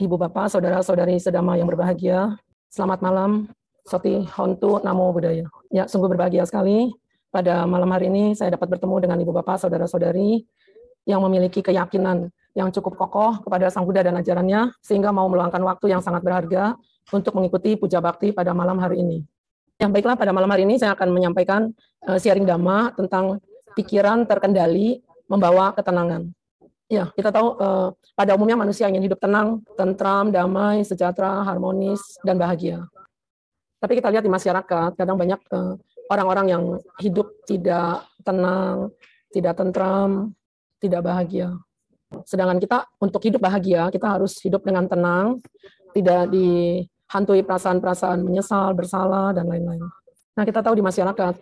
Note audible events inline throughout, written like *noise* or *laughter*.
Ibu Bapak, Saudara-saudari sedama yang berbahagia, selamat malam, Soti Hontu Namo Buddhaya. Ya, sungguh berbahagia sekali pada malam hari ini saya dapat bertemu dengan Ibu Bapak, Saudara-saudari yang memiliki keyakinan yang cukup kokoh kepada Sang Buddha dan ajarannya, sehingga mau meluangkan waktu yang sangat berharga untuk mengikuti puja bakti pada malam hari ini. Ya, baiklah, pada malam hari ini saya akan menyampaikan uh, sharing dhamma tentang pikiran terkendali membawa ketenangan. Ya, kita tahu uh, pada umumnya manusia ingin hidup tenang, tentram, damai, sejahtera, harmonis, dan bahagia. Tapi kita lihat di masyarakat, kadang banyak eh, orang-orang yang hidup tidak tenang, tidak tentram, tidak bahagia. Sedangkan kita untuk hidup bahagia, kita harus hidup dengan tenang, tidak dihantui perasaan-perasaan menyesal, bersalah, dan lain-lain. Nah, kita tahu di masyarakat,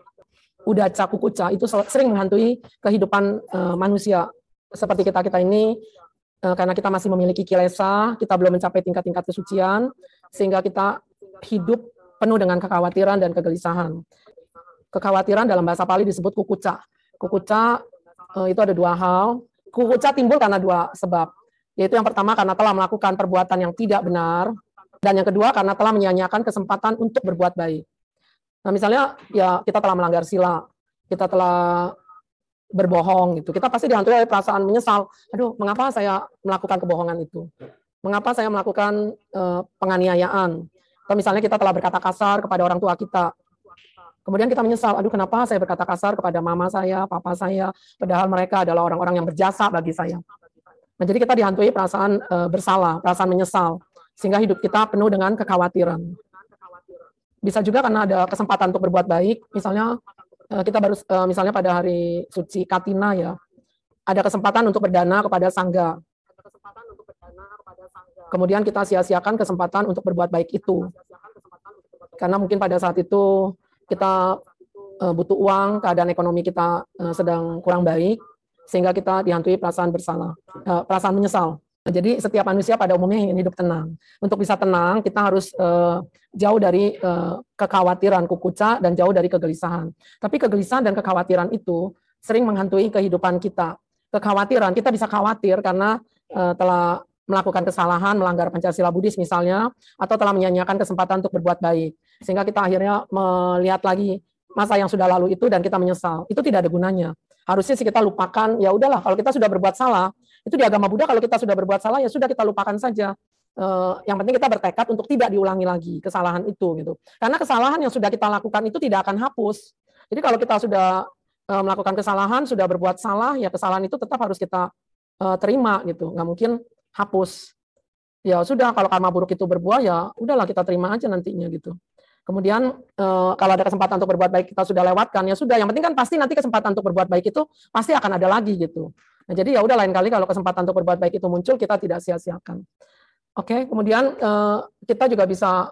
udah cakukuca itu sering menghantui kehidupan uh, manusia seperti kita kita ini eh, karena kita masih memiliki kilesa, kita belum mencapai tingkat-tingkat kesucian, sehingga kita hidup penuh dengan kekhawatiran dan kegelisahan. Kekhawatiran dalam bahasa Pali disebut kukuca. Kukuca eh, itu ada dua hal. Kukuca timbul karena dua sebab. Yaitu yang pertama karena telah melakukan perbuatan yang tidak benar, dan yang kedua karena telah menyanyiakan kesempatan untuk berbuat baik. Nah misalnya ya kita telah melanggar sila, kita telah berbohong gitu. Kita pasti dihantui oleh perasaan menyesal. Aduh, mengapa saya melakukan kebohongan itu? Mengapa saya melakukan uh, penganiayaan? Atau misalnya kita telah berkata kasar kepada orang tua kita. Kemudian kita menyesal, aduh kenapa saya berkata kasar kepada mama saya, papa saya, padahal mereka adalah orang-orang yang berjasa bagi saya. Nah, jadi kita dihantui perasaan uh, bersalah, perasaan menyesal, sehingga hidup kita penuh dengan kekhawatiran. Bisa juga karena ada kesempatan untuk berbuat baik, misalnya kita baru eh, misalnya pada hari suci Katina ya, ada kesempatan untuk berdana kepada sangga. Kemudian kita sia-siakan kesempatan untuk berbuat baik itu. Karena mungkin pada saat itu kita eh, butuh uang, keadaan ekonomi kita sedang kurang baik, sehingga kita dihantui perasaan bersalah, perasaan menyesal. Jadi setiap manusia pada umumnya ingin hidup tenang. Untuk bisa tenang, kita harus uh, jauh dari uh, kekhawatiran kukuca dan jauh dari kegelisahan. Tapi kegelisahan dan kekhawatiran itu sering menghantui kehidupan kita. Kekhawatiran, kita bisa khawatir karena uh, telah melakukan kesalahan, melanggar Pancasila Buddhis misalnya, atau telah menyanyiakan kesempatan untuk berbuat baik. Sehingga kita akhirnya melihat lagi masa yang sudah lalu itu dan kita menyesal. Itu tidak ada gunanya. Harusnya sih kita lupakan, ya udahlah kalau kita sudah berbuat salah, itu di agama Buddha kalau kita sudah berbuat salah ya sudah kita lupakan saja. Uh, yang penting kita bertekad untuk tidak diulangi lagi kesalahan itu gitu. Karena kesalahan yang sudah kita lakukan itu tidak akan hapus. Jadi kalau kita sudah uh, melakukan kesalahan, sudah berbuat salah, ya kesalahan itu tetap harus kita uh, terima gitu. Nggak mungkin hapus. Ya sudah kalau karma buruk itu berbuah ya udahlah kita terima aja nantinya gitu. Kemudian kalau ada kesempatan untuk berbuat baik kita sudah lewatkan ya sudah. Yang penting kan pasti nanti kesempatan untuk berbuat baik itu pasti akan ada lagi gitu. Nah, jadi ya udah lain kali kalau kesempatan untuk berbuat baik itu muncul kita tidak sia-siakan. Oke, kemudian eh, kita juga bisa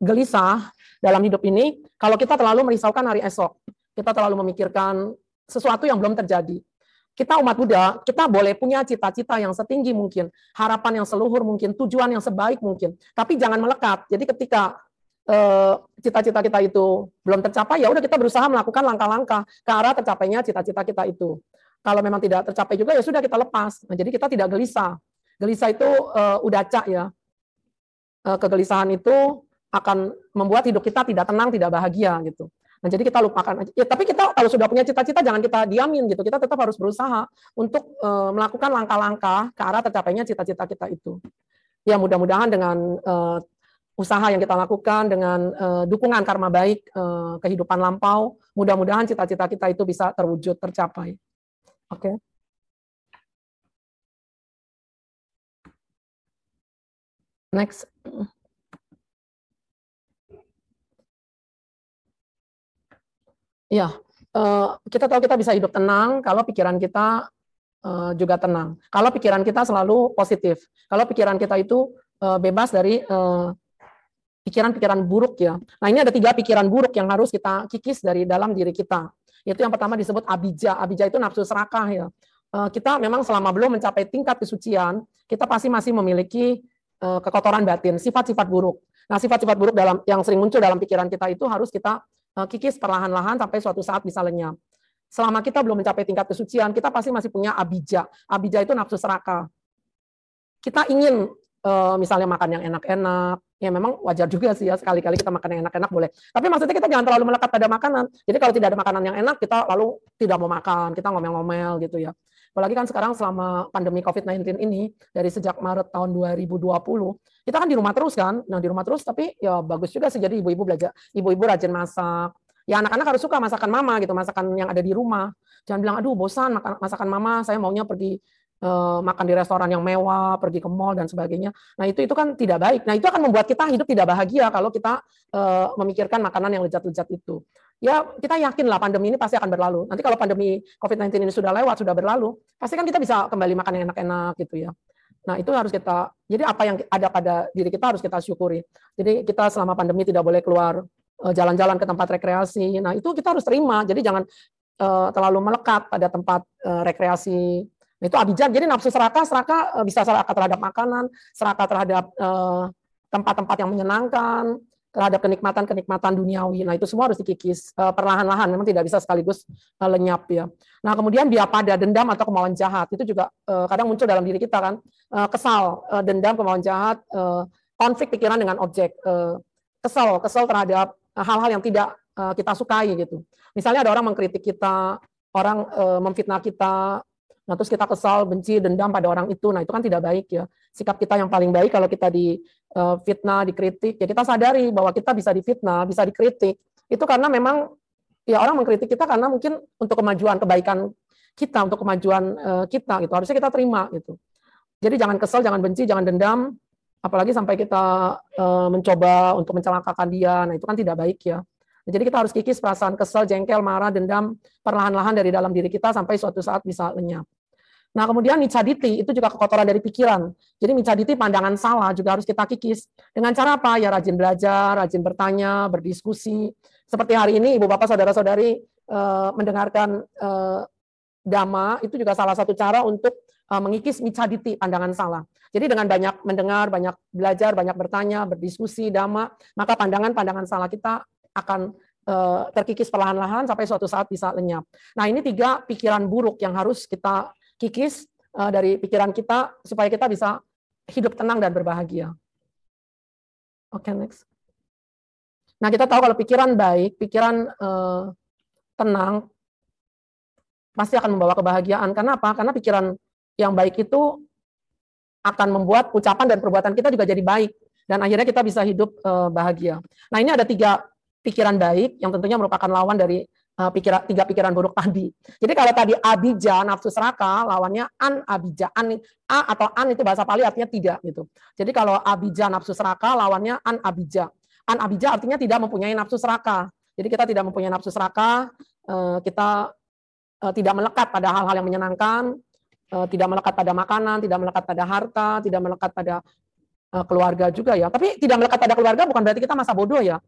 gelisah dalam hidup ini kalau kita terlalu merisaukan hari esok. Kita terlalu memikirkan sesuatu yang belum terjadi. Kita umat Buddha, kita boleh punya cita-cita yang setinggi mungkin, harapan yang seluhur mungkin, tujuan yang sebaik mungkin, tapi jangan melekat. Jadi ketika eh, cita-cita kita itu belum tercapai, ya udah kita berusaha melakukan langkah-langkah ke arah tercapainya cita-cita kita itu. Kalau memang tidak tercapai juga ya sudah kita lepas. Nah, jadi kita tidak gelisah. Gelisah itu uh, udaca ya. Uh, kegelisahan itu akan membuat hidup kita tidak tenang, tidak bahagia gitu. Nah, jadi kita lupakan aja. Ya, tapi kita kalau sudah punya cita-cita jangan kita diamin gitu. Kita tetap harus berusaha untuk uh, melakukan langkah-langkah ke arah tercapainya cita-cita kita itu. Ya, mudah-mudahan dengan uh, usaha yang kita lakukan dengan uh, dukungan karma baik uh, kehidupan lampau, mudah-mudahan cita-cita kita itu bisa terwujud, tercapai. Oke. Okay. Next. Ya, uh, kita tahu kita bisa hidup tenang kalau pikiran kita uh, juga tenang. Kalau pikiran kita selalu positif. Kalau pikiran kita itu uh, bebas dari pikiran-pikiran buruk ya. Nah ini ada tiga pikiran buruk yang harus kita kikis dari dalam diri kita. Itu yang pertama disebut abija. Abija itu nafsu serakah ya. Eh, kita memang selama belum mencapai tingkat kesucian, kita pasti masih memiliki eh, kekotoran batin, sifat-sifat buruk. Nah, sifat-sifat buruk dalam yang sering muncul dalam pikiran kita itu harus kita eh, kikis perlahan-lahan sampai suatu saat bisa lenyap. Selama kita belum mencapai tingkat kesucian, kita pasti masih punya abija. Abija itu nafsu serakah. Kita ingin uh, misalnya makan yang enak-enak, ya memang wajar juga sih ya sekali-kali kita makan yang enak-enak boleh. Tapi maksudnya kita jangan terlalu melekat pada makanan. Jadi kalau tidak ada makanan yang enak, kita lalu tidak mau makan, kita ngomel-ngomel gitu ya. Apalagi kan sekarang selama pandemi COVID-19 ini, dari sejak Maret tahun 2020, kita kan di rumah terus kan. Nah di rumah terus, tapi ya bagus juga sih. Jadi ibu-ibu belajar, ibu-ibu rajin masak. Ya anak-anak harus suka masakan mama gitu, masakan yang ada di rumah. Jangan bilang, aduh bosan masakan mama, saya maunya pergi makan di restoran yang mewah, pergi ke mall dan sebagainya. Nah itu itu kan tidak baik. Nah itu akan membuat kita hidup tidak bahagia kalau kita uh, memikirkan makanan yang lezat-lezat itu ya kita yakin lah pandemi ini pasti akan berlalu. Nanti kalau pandemi COVID-19 ini sudah lewat, sudah berlalu, pasti kan kita bisa kembali makan yang enak-enak gitu ya. Nah itu harus kita, jadi apa yang ada pada diri kita harus kita syukuri. Jadi kita selama pandemi tidak boleh keluar eh, jalan-jalan ke tempat rekreasi. Nah itu kita harus terima. Jadi jangan terlalu melekat pada tempat rekreasi. Itu abijat. Jadi nafsu serakah, serakah bisa serakah terhadap makanan, serakah terhadap tempat-tempat uh, yang menyenangkan, terhadap kenikmatan-kenikmatan duniawi. Nah, itu semua harus dikikis uh, perlahan-lahan, memang tidak bisa sekaligus lenyap ya. Nah, kemudian dia pada dendam atau kemauan jahat itu juga kadang muncul dalam diri kita kan, kesal, dendam, kemauan jahat, konflik pikiran dengan objek, kesal, kesal terhadap hal-hal yang tidak kita sukai gitu. Misalnya ada orang mengkritik kita, orang memfitnah kita, Nah, terus kita kesal, benci, dendam pada orang itu. Nah, itu kan tidak baik ya. Sikap kita yang paling baik kalau kita di uh, fitnah, dikritik, ya kita sadari bahwa kita bisa difitnah, bisa dikritik. Itu karena memang ya orang mengkritik kita karena mungkin untuk kemajuan kebaikan kita, untuk kemajuan uh, kita gitu. Harusnya kita terima gitu. Jadi jangan kesal, jangan benci, jangan dendam, apalagi sampai kita uh, mencoba untuk mencelakakan dia. Nah, itu kan tidak baik ya. Jadi kita harus kikis perasaan kesel, jengkel, marah, dendam perlahan-lahan dari dalam diri kita sampai suatu saat bisa lenyap. Nah, kemudian micaditi itu juga kekotoran dari pikiran. Jadi micaditi pandangan salah juga harus kita kikis. Dengan cara apa? Ya rajin belajar, rajin bertanya, berdiskusi. Seperti hari ini Ibu Bapak Saudara-saudari eh, mendengarkan eh, dhamma itu juga salah satu cara untuk eh, mengikis micaditi pandangan salah. Jadi dengan banyak mendengar, banyak belajar, banyak bertanya, berdiskusi dhamma, maka pandangan-pandangan salah kita akan uh, terkikis perlahan-lahan sampai suatu saat bisa lenyap. Nah, ini tiga pikiran buruk yang harus kita kikis uh, dari pikiran kita supaya kita bisa hidup tenang dan berbahagia. Oke, okay, next. Nah, kita tahu kalau pikiran baik, pikiran uh, tenang, pasti akan membawa kebahagiaan. Karena apa? Karena pikiran yang baik itu akan membuat ucapan dan perbuatan kita juga jadi baik. Dan akhirnya kita bisa hidup uh, bahagia. Nah, ini ada tiga pikiran baik yang tentunya merupakan lawan dari uh, pikiran tiga pikiran buruk tadi. Jadi kalau tadi abija nafsu seraka lawannya an abija an a atau an itu bahasa Pali artinya tidak gitu. Jadi kalau abija nafsu seraka lawannya an abija. An abija artinya tidak mempunyai nafsu seraka. Jadi kita tidak mempunyai nafsu seraka, uh, kita uh, tidak melekat pada hal-hal yang menyenangkan, tidak melekat pada makanan, tidak melekat pada harta, tidak melekat pada keluarga juga ya. Tapi tidak melekat pada keluarga bukan berarti kita masa bodoh ya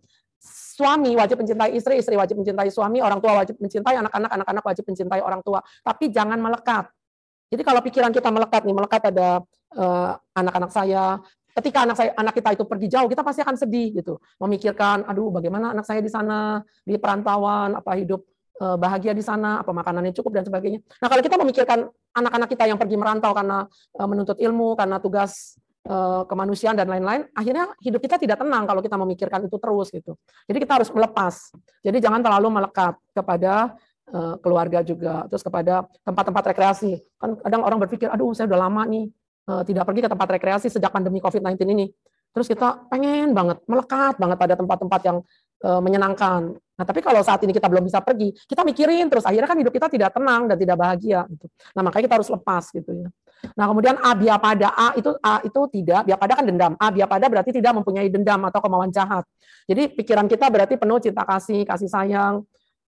suami wajib mencintai istri, istri wajib mencintai suami, orang tua wajib mencintai anak-anak, anak-anak wajib mencintai orang tua. Tapi jangan melekat. Jadi kalau pikiran kita melekat nih, melekat pada uh, anak-anak saya, ketika anak saya anak kita itu pergi jauh, kita pasti akan sedih gitu. Memikirkan, aduh bagaimana anak saya di sana, di perantauan, apa hidup uh, bahagia di sana, apa makanannya cukup dan sebagainya. Nah, kalau kita memikirkan anak-anak kita yang pergi merantau karena uh, menuntut ilmu, karena tugas Eh, kemanusiaan dan lain-lain, akhirnya hidup kita tidak tenang kalau kita memikirkan itu terus gitu. Jadi kita harus melepas. Jadi jangan terlalu melekat kepada eh, keluarga juga, terus kepada tempat-tempat rekreasi. Kan kadang orang berpikir, aduh saya udah lama nih eh, tidak pergi ke tempat rekreasi sejak pandemi COVID-19 ini. Terus kita pengen banget, melekat banget pada tempat-tempat yang menyenangkan. Nah, tapi kalau saat ini kita belum bisa pergi, kita mikirin terus akhirnya kan hidup kita tidak tenang dan tidak bahagia gitu. Nah, makanya kita harus lepas gitu ya. Nah, kemudian A pada A itu A itu tidak, pada kan dendam. A pada berarti tidak mempunyai dendam atau kemauan jahat. Jadi pikiran kita berarti penuh cinta kasih, kasih sayang.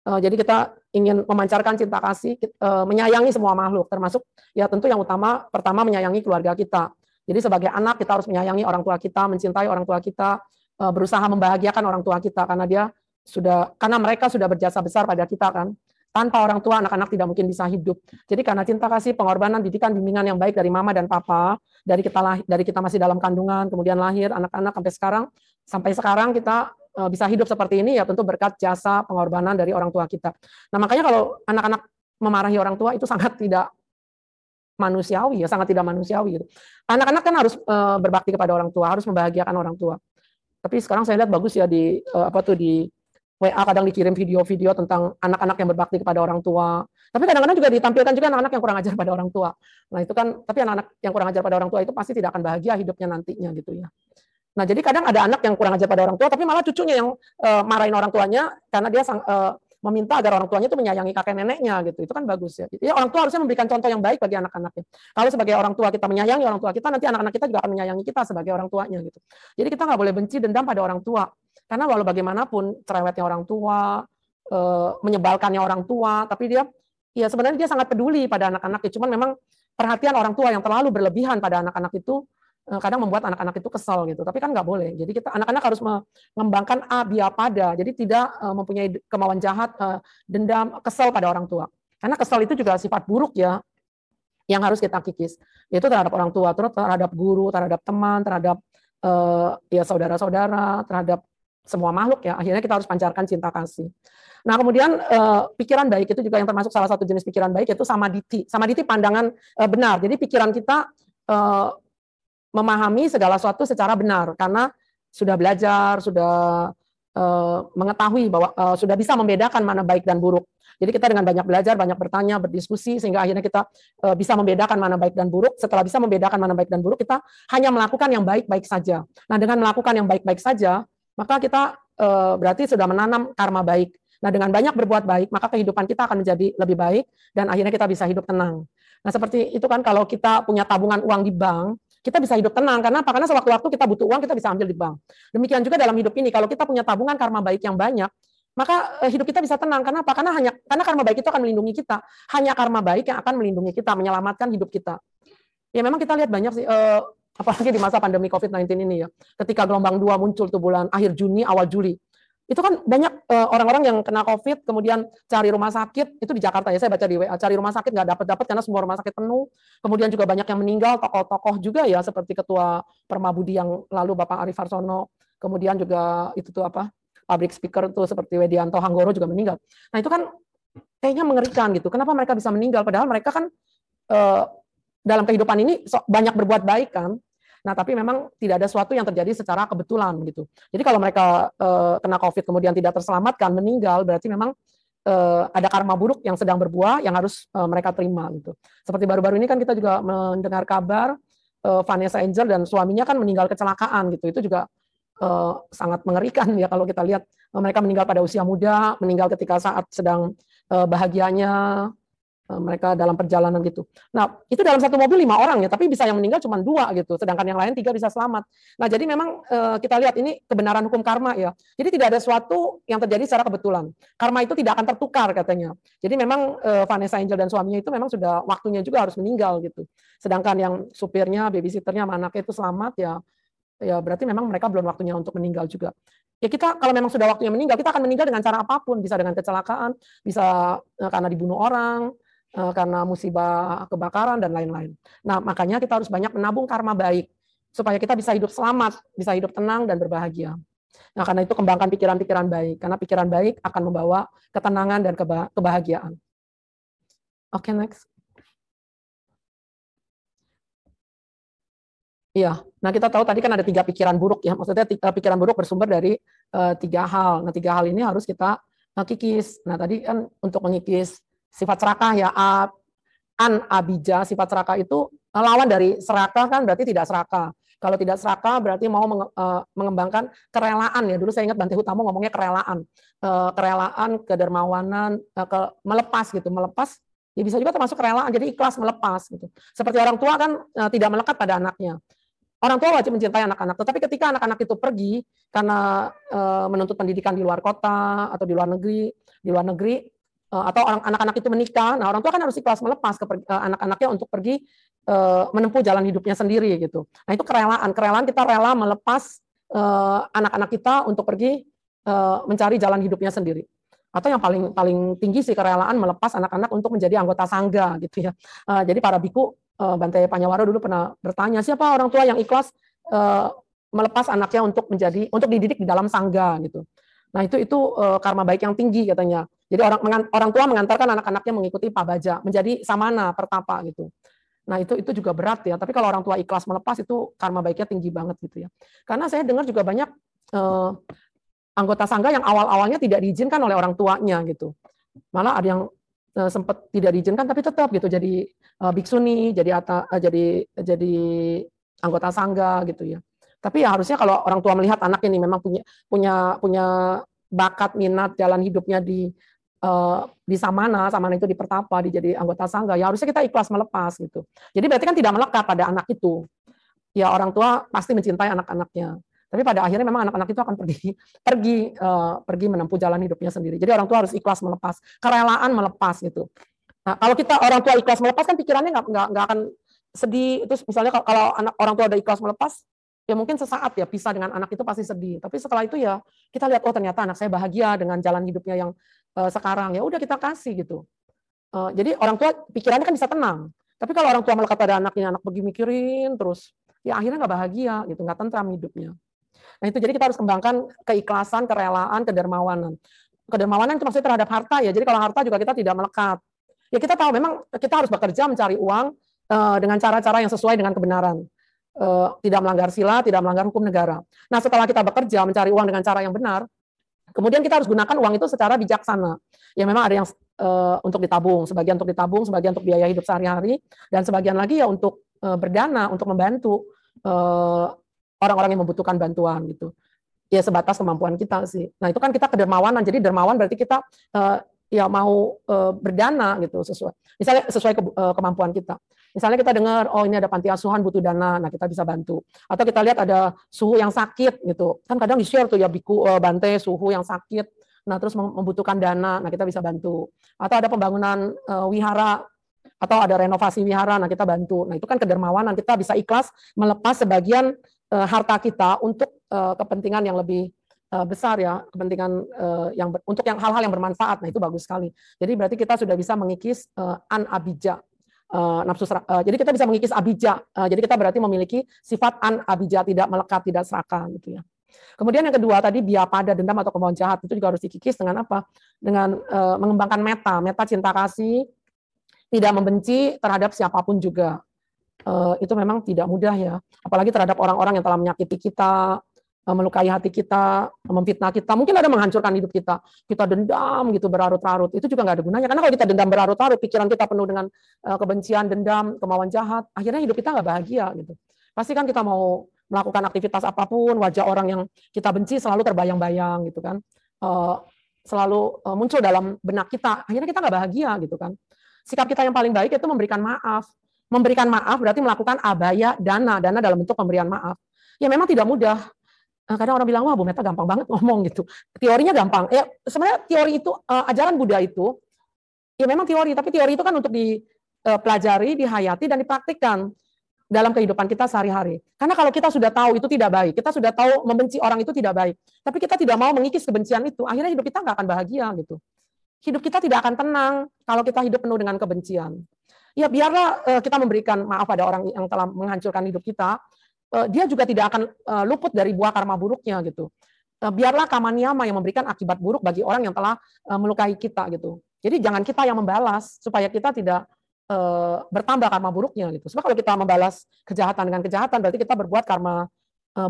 Uh, jadi kita ingin memancarkan cinta kasih, uh, menyayangi semua makhluk, termasuk ya tentu yang utama pertama menyayangi keluarga kita. Jadi sebagai anak kita harus menyayangi orang tua kita, mencintai orang tua kita, uh, berusaha membahagiakan orang tua kita karena dia sudah karena mereka sudah berjasa besar pada kita kan. Tanpa orang tua, anak-anak tidak mungkin bisa hidup. Jadi karena cinta kasih, pengorbanan, didikan, bimbingan yang baik dari mama dan papa, dari kita lahir, dari kita masih dalam kandungan, kemudian lahir, anak-anak sampai sekarang, sampai sekarang kita eh, bisa hidup seperti ini ya tentu berkat jasa pengorbanan dari orang tua kita. Nah makanya kalau anak-anak memarahi orang tua itu sangat tidak manusiawi ya, sangat tidak manusiawi gitu. Anak-anak kan harus uh, berbakti kepada orang tua, harus membahagiakan orang tua. Tapi sekarang saya lihat bagus ya di uh, apa tuh di WA kadang dikirim video-video tentang anak-anak yang berbakti kepada orang tua. Tapi kadang-kadang juga ditampilkan juga anak-anak yang kurang ajar pada orang tua. Nah itu kan, tapi anak-anak yang kurang ajar pada orang tua itu pasti tidak akan bahagia hidupnya nantinya gitu ya. Nah jadi kadang ada anak yang kurang ajar pada orang tua, tapi malah cucunya yang uh, marahin orang tuanya karena dia sang, uh, meminta agar orang tuanya itu menyayangi kakek neneknya gitu. Itu kan bagus ya. Ya orang tua harusnya memberikan contoh yang baik bagi anak-anaknya. Kalau sebagai orang tua kita menyayangi orang tua kita, nanti anak-anak kita juga akan menyayangi kita sebagai orang tuanya gitu. Jadi kita nggak boleh benci dendam pada orang tua. Karena walau bagaimanapun cerewetnya orang tua, eh, menyebalkannya orang tua, tapi dia ya sebenarnya dia sangat peduli pada anak-anak. Cuman memang perhatian orang tua yang terlalu berlebihan pada anak-anak itu kadang membuat anak-anak itu kesal gitu. Tapi kan nggak boleh. Jadi kita anak-anak harus mengembangkan abia pada. Jadi tidak uh, mempunyai kemauan jahat, uh, dendam, kesal pada orang tua. Karena kesal itu juga sifat buruk ya yang harus kita kikis. Yaitu terhadap orang tua, terus terhadap guru, terhadap teman, terhadap ya saudara-saudara, terhadap semua makhluk ya. Akhirnya kita harus pancarkan cinta kasih. Nah, kemudian uh, pikiran baik itu juga yang termasuk salah satu jenis pikiran baik yaitu samaditi. Samaditi pandangan uh, benar. Jadi pikiran kita memahami segala sesuatu secara benar karena sudah belajar, sudah uh, mengetahui bahwa uh, sudah bisa membedakan mana baik dan buruk. Jadi kita dengan banyak belajar, banyak bertanya, berdiskusi sehingga akhirnya kita uh, bisa membedakan mana baik dan buruk. Setelah bisa membedakan mana baik dan buruk, kita hanya melakukan yang baik-baik saja. Nah, dengan melakukan yang baik-baik saja, maka kita uh, berarti sudah menanam karma baik. Nah, dengan banyak berbuat baik, maka kehidupan kita akan menjadi lebih baik dan akhirnya kita bisa hidup tenang. Nah, seperti itu kan kalau kita punya tabungan uang di bank, kita bisa hidup tenang. Karena apa? Karena sewaktu-waktu kita butuh uang, kita bisa ambil di bank. Demikian juga dalam hidup ini, kalau kita punya tabungan karma baik yang banyak, maka eh, hidup kita bisa tenang. Karena apa? Karena hanya karena karma baik itu akan melindungi kita. Hanya karma baik yang akan melindungi kita, menyelamatkan hidup kita. Ya memang kita lihat banyak sih, eh, apalagi di masa pandemi COVID-19 ini ya. Ketika gelombang dua muncul tuh bulan akhir Juni, awal Juli itu kan banyak uh, orang-orang yang kena COVID, kemudian cari rumah sakit, itu di Jakarta ya, saya baca di WA, cari rumah sakit nggak dapat-dapat karena semua rumah sakit penuh, kemudian juga banyak yang meninggal, tokoh-tokoh juga ya, seperti Ketua Permabudi yang lalu Bapak Arif Arsono, kemudian juga itu tuh apa, public speaker tuh seperti Wedianto Hanggoro juga meninggal. Nah itu kan kayaknya mengerikan gitu, kenapa mereka bisa meninggal, padahal mereka kan uh, dalam kehidupan ini banyak berbuat baik kan, Nah, tapi memang tidak ada sesuatu yang terjadi secara kebetulan gitu. Jadi kalau mereka uh, kena COVID kemudian tidak terselamatkan, meninggal, berarti memang uh, ada karma buruk yang sedang berbuah yang harus uh, mereka terima gitu. Seperti baru-baru ini kan kita juga mendengar kabar uh, Vanessa Angel dan suaminya kan meninggal kecelakaan gitu. Itu juga uh, sangat mengerikan *laughs* ya kalau kita lihat uh, mereka meninggal pada usia muda, meninggal ketika saat sedang uh, bahagianya, mereka dalam perjalanan gitu. Nah, itu dalam satu mobil lima orang ya, tapi bisa yang meninggal cuma dua gitu, sedangkan yang lain tiga bisa selamat. Nah, jadi memang eh, kita lihat ini kebenaran hukum karma ya. Jadi tidak ada sesuatu yang terjadi secara kebetulan. Karma itu tidak akan tertukar katanya. Jadi memang eh, Vanessa Angel dan suaminya itu memang sudah waktunya juga harus meninggal gitu. Sedangkan yang supirnya, babysitternya, anaknya itu selamat ya, ya berarti memang mereka belum waktunya untuk meninggal juga. Ya kita kalau memang sudah waktunya meninggal, kita akan meninggal dengan cara apa pun, bisa dengan kecelakaan, bisa karena dibunuh orang, Eh, karena musibah kebakaran dan lain-lain. Nah, makanya kita harus banyak menabung karma baik supaya kita bisa hidup selamat, bisa hidup tenang dan berbahagia. Nah, karena itu kembangkan pikiran-pikiran baik, karena pikiran baik akan membawa ketenangan dan kebahagiaan. Oke, okay, next. Iya, nah kita tahu tadi kan ada tiga pikiran buruk ya, maksudnya tiga, eh, pikiran buruk bersumber dari uh, tiga hal. Nah tiga hal ini harus kita kikis. Nah tadi kan untuk mengikis sifat serakah ya an abija. Sifat serakah itu lawan dari serakah kan berarti tidak serakah. Kalau tidak serakah berarti mau eh, mengembangkan kerelaan ya. Dulu saya ingat Bante Hutamo ngomongnya kerelaan. Eh, kerelaan kedermawanan eh, ke melepas gitu. Melepas ya bisa juga termasuk kerelaan. Jadi ikhlas melepas gitu. Seperti orang tua kan tidak melekat pada anaknya. Orang tua wajib mencintai anak-anak. Tetapi ketika anak-anak itu pergi karena menuntut pendidikan di luar kota atau di luar negeri di luar negeri Eh, atau orang anak-anak itu menikah, nah orang tua kan harus ikhlas melepas ke eh, anak-anaknya untuk pergi uh, menempuh jalan hidupnya sendiri gitu. Nah itu kerelaan, kerelaan kita rela melepas anak-anak kita untuk pergi mencari jalan hidupnya sendiri. Atau yang paling paling tinggi sih kerelaan melepas anak-anak untuk menjadi anggota sangga gitu ya. Jadi para biku Bante Panyawaro dulu pernah bertanya siapa orang tua yang ikhlas melepas anaknya untuk menjadi untuk dididik di dalam sangga gitu. Nah itu itu karma baik yang tinggi katanya. Jadi orang orang tua mengantarkan anak-anaknya mengikuti Pak Baja, menjadi samana pertapa gitu. Nah itu itu juga berat ya. Tapi kalau orang tua ikhlas melepas itu karma baiknya tinggi banget gitu ya. Karena saya dengar juga banyak eh, anggota sangga yang awal-awalnya tidak diizinkan oleh orang tuanya gitu. Malah ada yang eh, sempat tidak diizinkan tapi tetap gitu jadi eh, biksuni, jadi ata, eh, jadi jadi anggota sangga gitu ya. Tapi ya harusnya kalau orang tua melihat anak ini memang punya punya punya bakat minat jalan hidupnya di uh, di Samana, itu di Pertapa, di jadi anggota sangga, ya harusnya kita ikhlas melepas gitu. Jadi berarti kan tidak melekat pada anak itu. Ya orang tua pasti mencintai anak-anaknya. Tapi pada akhirnya memang anak-anak itu akan pergi *laughs* pergi uh, pergi menempuh jalan hidupnya sendiri. Jadi orang tua harus ikhlas melepas, kerelaan melepas gitu. Nah, kalau kita orang tua ikhlas melepas kan pikirannya nggak nggak akan sedih. Itu misalnya kalau anak orang tua ada ikhlas melepas, ya mungkin sesaat ya pisah dengan anak itu pasti sedih. Tapi setelah itu ya kita lihat oh ternyata anak saya bahagia dengan jalan hidupnya yang sekarang ya udah kita kasih gitu. Uh, jadi orang tua pikirannya kan bisa tenang. Tapi kalau orang tua melekat pada anaknya, anak pergi mikirin terus, ya akhirnya nggak bahagia gitu, nggak tentram hidupnya. Nah itu jadi kita harus kembangkan keikhlasan, kerelaan, kedermawanan. Kedermawanan itu maksudnya terhadap harta ya. Jadi kalau harta juga kita tidak melekat. Ya kita tahu memang kita harus bekerja mencari uang uh, dengan cara-cara yang sesuai dengan kebenaran. Eh, tidak melanggar sila, tidak melanggar hukum negara. Nah, setelah kita bekerja mencari uang dengan cara yang benar, kemudian kita harus gunakan uang itu secara bijaksana. Ya memang ada yang uh, untuk ditabung, sebagian untuk ditabung, sebagian untuk biaya hidup sehari-hari, dan sebagian lagi ya untuk uh, berdana, untuk membantu orang-orang uh, yang membutuhkan bantuan gitu. Ya sebatas kemampuan kita sih. Nah itu kan kita kedermawanan. Jadi dermawan berarti kita uh, ya mau uh, berdana gitu sesuai, misalnya sesuai ke, uh, kemampuan kita. Misalnya kita dengar, oh ini ada panti asuhan butuh dana, nah kita bisa bantu. Atau kita lihat ada suhu yang sakit gitu, kan kadang di share tuh ya biku uh, bante suhu yang sakit, nah terus membutuhkan dana, nah kita bisa bantu. Atau ada pembangunan uh, wihara atau ada renovasi wihara, nah kita bantu. Nah itu kan kedermawanan, kita bisa ikhlas melepas sebagian uh, harta kita untuk kepentingan yang lebih besar ya. Kepentingan uh, yang untuk yang hal-hal yang bermanfaat. Nah itu bagus sekali. Jadi berarti kita sudah bisa mengikis uh, an abija uh, nafsu serak, uh, jadi kita bisa mengikis abija. Uh, jadi kita berarti memiliki sifat an abija tidak melekat, tidak serakah gitu ya. Kemudian yang kedua tadi biar pada dendam atau kemauan jahat itu juga harus dikikis dengan apa? Dengan uh, mengembangkan meta, meta cinta kasih, tidak membenci terhadap siapa pun juga. Uh, itu memang tidak mudah ya, apalagi terhadap orang-orang yang telah menyakiti kita, melukai hati kita, memfitnah kita, mungkin ada menghancurkan hidup kita. Kita dendam gitu berlarut-larut, itu juga nggak ada gunanya. Karena kalau kita dendam berlarut-larut, pikiran kita penuh dengan uh, kebencian, dendam, kemauan jahat, akhirnya hidup kita nggak bahagia gitu. Pasti kan kita mau melakukan aktivitas apa pun, wajah orang yang kita benci selalu terbayang-bayang gitu kan, uh, selalu muncul dalam benak kita. Akhirnya kita nggak bahagia gitu kan. Sikap kita yang paling baik itu memberikan maaf. Memberikan maaf berarti melakukan abaya dana, dana dalam bentuk pemberian maaf. Ya memang tidak mudah, kadang orang bilang wah Bu Meta gampang banget ngomong gitu. Teorinya gampang. Ya sebenarnya teori itu uh, ajaran Buddha itu ya memang teori, tapi teori itu kan untuk dipelajari, eh, dihayati dan dipraktikkan dalam kehidupan kita sehari-hari. Karena kalau kita sudah tahu itu tidak baik, kita sudah tahu membenci orang itu tidak baik, tapi kita tidak mau mengikis kebencian itu, akhirnya hidup kita nggak akan bahagia gitu. Hidup kita tidak akan tenang kalau kita hidup penuh dengan kebencian. Ya biarlah uh, kita memberikan maaf pada orang yang telah menghancurkan hidup kita, Eh, dia juga tidak akan eh, luput dari buah karma buruknya gitu. Eh, biarlah kamaniama yang memberikan akibat buruk bagi orang yang telah melukai kita gitu. Jadi jangan kita yang membalas supaya kita tidak bertambah karma buruknya gitu. Sebab kalau kita membalas kejahatan dengan kejahatan berarti kita berbuat karma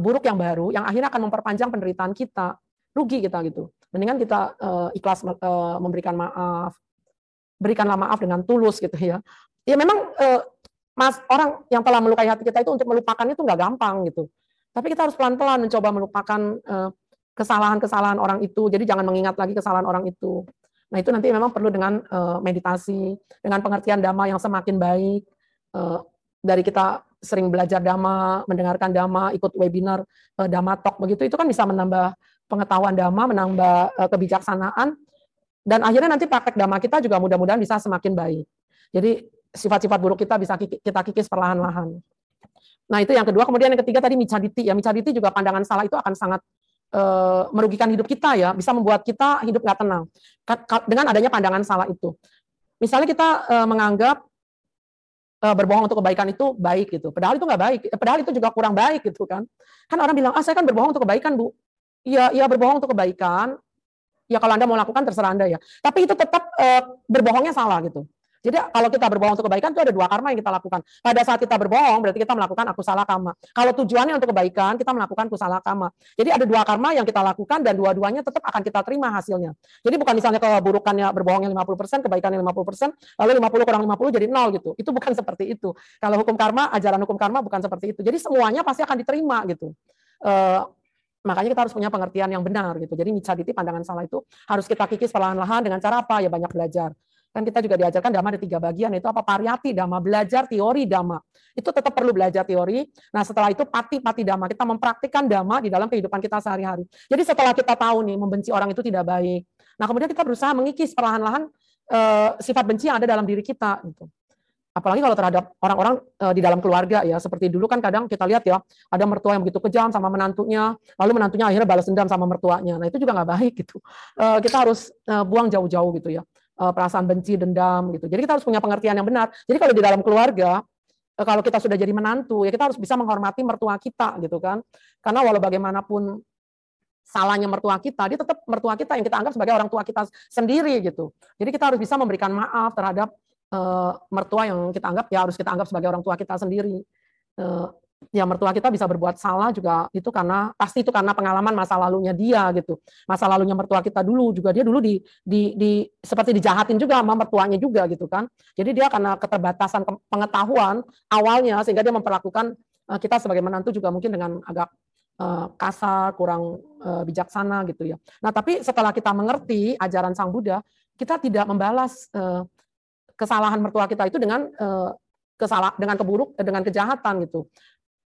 buruk yang baru yang akhirnya akan memperpanjang penderitaan kita, rugi kita gitu. Mendingan kita ikhlas memberikan maaf, berikanlah maaf dengan tulus gitu ya. Ya memang mas orang yang telah melukai hati kita itu untuk melupakan itu nggak gampang gitu. Tapi kita harus pelan-pelan mencoba melupakan eh, kesalahan-kesalahan orang itu. Jadi jangan mengingat lagi kesalahan orang itu. Nah itu nanti memang perlu dengan eh, meditasi, dengan pengertian dhamma yang semakin baik. Eh, dari kita sering belajar dhamma, mendengarkan dhamma, ikut webinar dhamma talk begitu, itu kan bisa menambah pengetahuan dhamma, menambah kebijaksanaan, dan akhirnya nanti praktek dhamma kita juga mudah-mudahan bisa semakin baik. Jadi sifat-sifat buruk kita bisa kita kikis perlahan-lahan. Nah, itu yang kedua. Kemudian yang ketiga tadi micaditi. Ya, micaditi juga pandangan salah itu akan sangat uh, merugikan hidup kita ya, bisa membuat kita hidup nggak tenang dengan adanya pandangan salah itu. Misalnya kita uh, menganggap uh, berbohong untuk kebaikan itu baik gitu. Padahal itu nggak baik. Padahal itu juga kurang baik gitu kan. Kan orang bilang, "Ah, saya kan berbohong untuk kebaikan, Bu." Iya, iya berbohong untuk kebaikan. Ya kalau Anda mau lakukan terserah Anda ya. Tapi itu tetap uh, berbohongnya salah gitu. Jadi kalau kita berbohong untuk kebaikan itu ada dua karma yang kita lakukan. Pada saat kita berbohong berarti kita melakukan aku salah karma. Kalau tujuannya untuk kebaikan, kita melakukan kusala karma. Jadi ada dua karma yang kita lakukan dan dua-duanya tetap akan kita terima hasilnya. Jadi bukan misalnya keburukannya berbohongnya 50%, kebaikannya 50%, lalu 50 kurang 50 jadi nol gitu. Itu bukan *laughs* seperti itu. Kalau hukum karma, ajaran hukum karma bukan seperti itu. Jadi semuanya pasti akan diterima gitu. Uh, makanya kita harus punya pengertian yang benar gitu. Jadi micaditi pandangan salah itu harus kita kikis perlahan-lahan dengan cara apa? Ya banyak belajar. Kan kita juga diajarkan dhamma ada tiga bagian, itu apa? Pariyati dhamma, belajar teori dhamma. Itu tetap perlu belajar teori. Nah setelah itu pati-pati dhamma, kita mempraktikkan dhamma di dalam kehidupan kita sehari-hari. Jadi setelah kita tahu nih, membenci orang itu tidak baik. Nah kemudian kita berusaha mengikis perlahan-lahan uh, sifat benci yang ada dalam diri kita. Gitu apalagi kalau terhadap orang-orang uh, di dalam keluarga ya seperti dulu kan kadang kita lihat ya ada mertua yang begitu kejam sama menantunya lalu menantunya akhirnya balas dendam sama mertuanya nah itu juga nggak baik gitu uh, kita harus uh, buang jauh-jauh gitu ya perasaan benci dendam gitu jadi kita harus punya pengertian yang benar jadi kalau di dalam keluarga uh, kalau kita sudah jadi menantu ya kita harus bisa menghormati mertua kita gitu kan karena walau bagaimanapun salahnya mertua kita, dia tetap mertua kita yang kita anggap sebagai orang tua kita sendiri gitu. Jadi kita harus bisa memberikan maaf terhadap uh, mertua yang kita anggap ya harus kita anggap sebagai orang tua kita sendiri. Ya mertua kita bisa berbuat salah juga itu karena pasti itu karena pengalaman masa lalunya dia gitu. Masa lalunya mertua kita dulu juga dia dulu di di, di seperti dijahatin juga sama mertuanya juga gitu kan. Jadi dia karena keterbatasan pengetahuan awalnya sehingga dia memperlakukan uh, kita sebagai menantu juga mungkin dengan agak uh, kasar kurang uh, bijaksana gitu ya. Nah tapi setelah kita mengerti ajaran sang Buddha kita tidak membalas kesalahan mertua kita itu dengan kesalah dengan keburuk eh, dengan kejahatan gitu.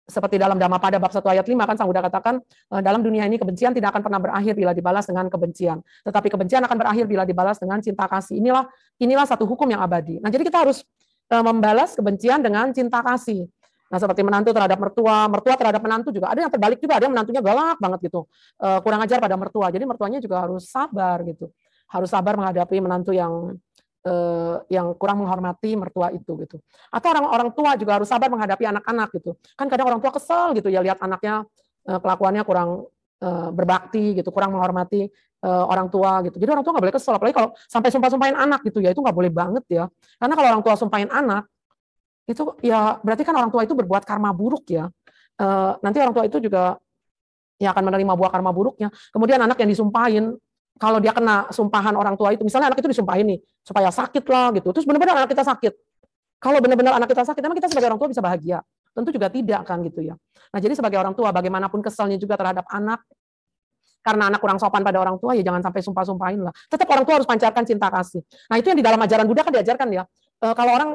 Seperti dalam pada bab 1 ayat 5 kan Sang Buddha katakan eh, dalam dunia ini kebencian tidak akan pernah berakhir bila dibalas dengan kebencian. Tetapi kebencian akan berakhir bila dibalas dengan cinta kasih. Inilah inilah satu hukum yang abadi. Nah, jadi kita harus membalas kebencian dengan cinta kasih. Nah, seperti menantu terhadap mertua, mertua terhadap menantu juga. Ada yang terbalik juga, ada yang menantunya galak banget gitu. kurang ajar pada mertua. Jadi mertuanya juga harus sabar gitu. Harus sabar menghadapi menantu yang eh, yang kurang menghormati mertua itu gitu. Atau orang orang tua juga harus sabar menghadapi anak-anak gitu. Kan kadang orang tua kesel gitu ya lihat anaknya eh, kelakuannya kurang eh, berbakti gitu, kurang menghormati eh, orang tua gitu. Jadi orang tua nggak boleh kesel, apalagi kalau sampai sumpah-sumpahin anak gitu ya itu nggak boleh banget ya. Karena kalau orang tua sumpahin anak itu ya berarti kan orang tua itu berbuat karma buruk ya. Eh, nanti orang tua itu juga ya akan menerima buah karma buruknya. Kemudian anak yang disumpahin kalau dia kena sumpahan orang tua itu, misalnya anak itu disumpahin nih, supaya sakit lah gitu. Terus benar-benar anak kita sakit. Kalau benar-benar anak kita sakit, emang kita sebagai orang tua bisa bahagia? Tentu juga tidak kan gitu ya. Nah jadi sebagai orang tua, bagaimanapun keselnya juga terhadap anak, karena anak kurang sopan pada orang tua, ya jangan sampai sumpah-sumpahin lah. Tetap orang tua harus pancarkan cinta kasih. Nah itu yang di dalam ajaran Buddha kan diajarkan ya. E, kalau orang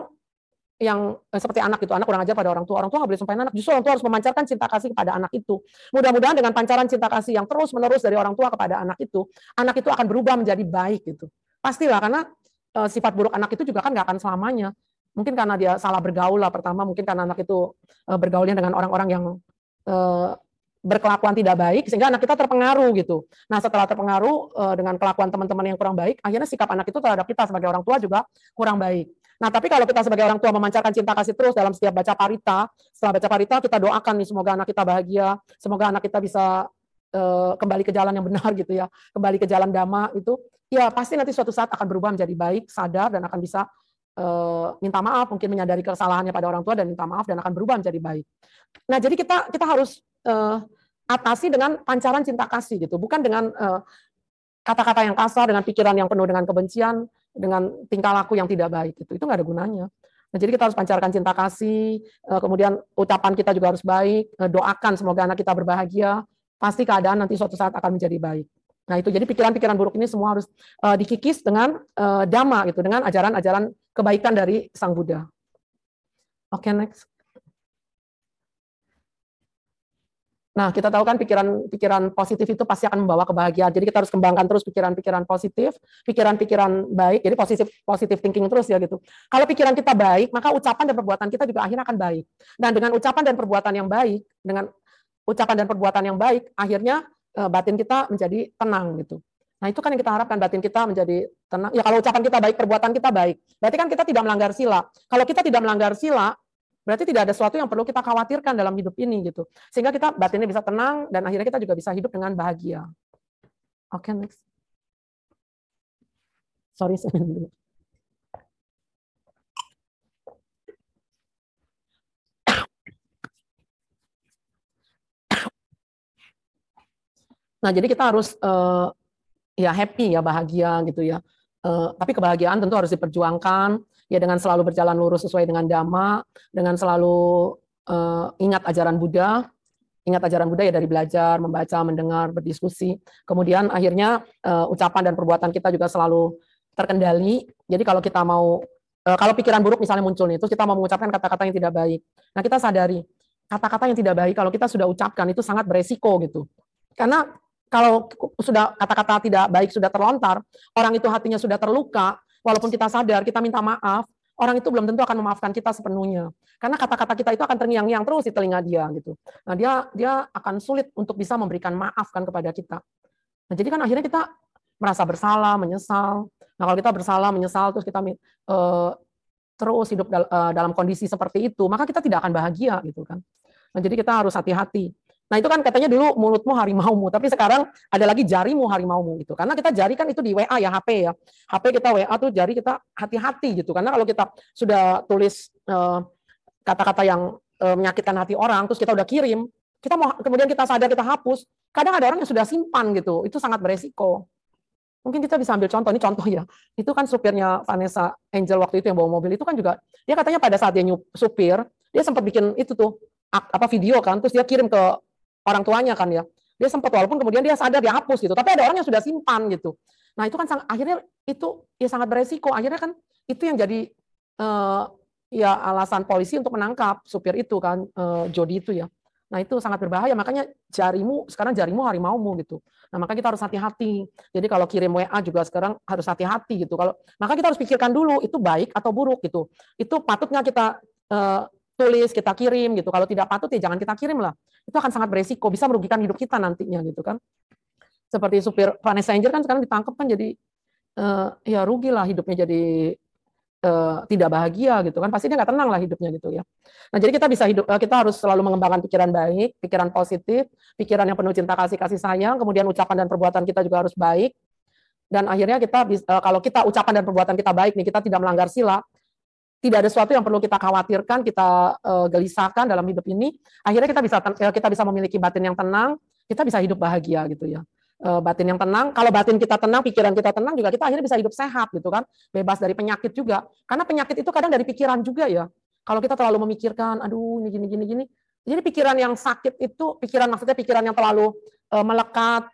yang eh, seperti anak itu, anak kurang ajar pada orang tua. Orang tua nggak boleh sumpahin anak, justru orang tua harus memancarkan cinta kasih kepada anak itu. Mudah-mudahan dengan pancaran cinta kasih yang terus-menerus dari orang tua kepada anak itu, anak itu akan berubah menjadi baik gitu. Pastilah karena e, sifat buruk anak itu juga kan nggak akan selamanya. Mungkin karena dia salah bergaul lah pertama, mungkin karena anak itu e, bergaulnya dengan orang-orang yang e, berkelakuan tidak baik sehingga anak kita terpengaruh gitu. Nah, setelah terpengaruh e, dengan kelakuan teman-teman yang kurang baik, akhirnya sikap anak itu terhadap kita sebagai orang tua juga kurang baik. Nah, tapi kalau kita sebagai orang tua memancarkan cinta kasih terus dalam setiap baca parita, setelah baca parita kita doakan nih semoga anak kita bahagia, semoga anak kita bisa uh, kembali ke jalan yang benar gitu ya, kembali ke jalan dhamma itu, ya pasti nanti suatu saat akan berubah menjadi baik, sadar dan akan bisa uh, minta maaf, mungkin menyadari kesalahannya pada orang tua dan minta maaf dan akan berubah menjadi baik. Nah, jadi kita kita harus uh, atasi dengan pancaran cinta kasih gitu, bukan dengan kata-kata yang kasar, dengan pikiran yang penuh dengan kebencian, dengan tingkah laku yang tidak baik itu itu nggak ada gunanya. Nah jadi kita harus pancarkan cinta kasih eh, kemudian ucapan kita juga harus baik eh, doakan semoga anak kita berbahagia. Pasti keadaan nanti suatu saat akan menjadi baik. Nah itu. Jadi pikiran-pikiran buruk ini semua harus uh, dikikis dengan uh, dhamma gitu dengan ajaran-ajaran kebaikan dari sang Buddha. Oke okay, next Nah, kita tahu kan pikiran-pikiran positif itu pasti akan membawa kebahagiaan. Jadi kita harus kembangkan terus pikiran-pikiran positif, pikiran-pikiran baik. Jadi positif positif thinking terus ya gitu. Kalau pikiran kita baik, maka ucapan dan perbuatan kita juga akhirnya akan baik. Dan dengan ucapan dan perbuatan yang baik, dengan ucapan dan perbuatan yang baik, akhirnya eh, batin kita menjadi tenang gitu. Nah, itu kan yang kita harapkan batin kita menjadi tenang. Ya kalau ucapan kita baik, perbuatan kita baik. Berarti kan kita tidak melanggar sila. Kalau kita tidak melanggar sila, Berarti tidak ada sesuatu yang perlu kita khawatirkan dalam hidup ini gitu. Sehingga kita batinnya bisa tenang dan akhirnya kita juga bisa hidup dengan bahagia. Oke, okay, next. Sorry, saya dulu. Nah, jadi kita harus uh, ya happy ya bahagia gitu ya. Uh, tapi kebahagiaan tentu harus diperjuangkan ya dengan selalu berjalan lurus sesuai dengan dhamma, dengan selalu uh, ingat ajaran Buddha, ingat ajaran Buddha ya dari belajar, membaca, mendengar, berdiskusi. Kemudian akhirnya uh, ucapan dan perbuatan kita juga selalu terkendali. Jadi kalau kita mau kalau pikiran buruk misalnya muncul nih, terus kita mau mengucapkan kata-kata yang tidak baik. Nah, kita sadari kata-kata yang tidak baik kalau kita sudah ucapkan itu sangat beresiko gitu. Karena kalau sudah kata-kata tidak baik sudah terlontar, orang itu hatinya sudah terluka, walaupun kita sadar, kita minta maaf, orang itu belum tentu akan memaafkan kita sepenuhnya. Karena kata-kata kita itu akan terngiang-ngiang terus di telinga dia gitu. Nah, dia dia akan sulit untuk bisa memberikan maaf kan kepada kita. Nah, jadi kan akhirnya kita merasa bersalah, menyesal. Nah, kalau kita bersalah, menyesal terus kita uh, terus hidup uh, dalam kondisi seperti itu, maka kita tidak akan bahagia gitu kan. Nah, jadi kita harus hati-hati. Nah itu kan katanya dulu mulutmu harimaumu, tapi sekarang ada lagi jarimu harimaumu gitu. Karena kita jari kan itu di WA ya HP ya. HP kita WA tuh jari kita hati-hati gitu. Karena kalau kita sudah tulis eh, kata-kata uh, yang uh, menyakitkan hati orang, terus kita udah kirim, kita mau kemudian kita sadar kita hapus. Kadang ada orang yang sudah simpan gitu. Itu sangat beresiko. Mungkin kita bisa ambil contoh, ini contoh ya. Itu kan supirnya Vanessa Angel waktu itu yang bawa mobil itu kan juga dia katanya pada saat dia nyup, supir, dia sempat bikin itu tuh apa video kan, terus dia kirim ke orang tuanya kan ya. Dia sempat walaupun kemudian dia sadar dia hapus gitu, tapi ada orang yang sudah simpan gitu. Nah itu kan akhirnya itu ya sangat beresiko. Akhirnya kan itu yang jadi uh, ya alasan polisi untuk menangkap supir itu kan uh, Jody itu ya. Nah itu sangat berbahaya. Makanya jarimu sekarang jarimu harimaumu gitu. Nah maka kita harus hati-hati. Jadi kalau kirim WA juga sekarang harus hati-hati gitu. Kalau maka kita harus pikirkan dulu itu baik atau buruk gitu. Itu patutnya kita uh, tulis, kita kirim gitu. Kalau tidak patut ya jangan kita kirim lah. Itu akan sangat beresiko, bisa merugikan hidup kita nantinya gitu kan. Seperti supir Vanessa Angel kan sekarang ditangkap kan jadi uh, ya rugi lah hidupnya jadi uh, tidak bahagia gitu kan. Pasti dia nggak tenang lah hidupnya gitu ya. Nah jadi kita bisa hidup, uh, kita harus selalu mengembangkan pikiran baik, pikiran positif, pikiran yang penuh cinta kasih kasih sayang, kemudian ucapan dan perbuatan kita juga harus baik. Dan akhirnya kita kalau kita ucapan dan perbuatan kita baik nih, kita tidak melanggar sila, tidak ada sesuatu yang perlu kita khawatirkan, kita uh, gelisahkan dalam hidup ini. Akhirnya kita bisa uh, kita bisa memiliki batin yang tenang, kita bisa hidup bahagia gitu ya. Uh, batin yang tenang, kalau batin kita tenang, pikiran kita tenang juga kita akhirnya bisa hidup sehat gitu kan, bebas dari penyakit juga. Karena penyakit itu kadang dari pikiran juga ya. Kalau kita terlalu memikirkan, aduh ini gini gini gini. Jadi pikiran yang sakit itu, pikiran maksudnya pikiran yang terlalu uh, melekat,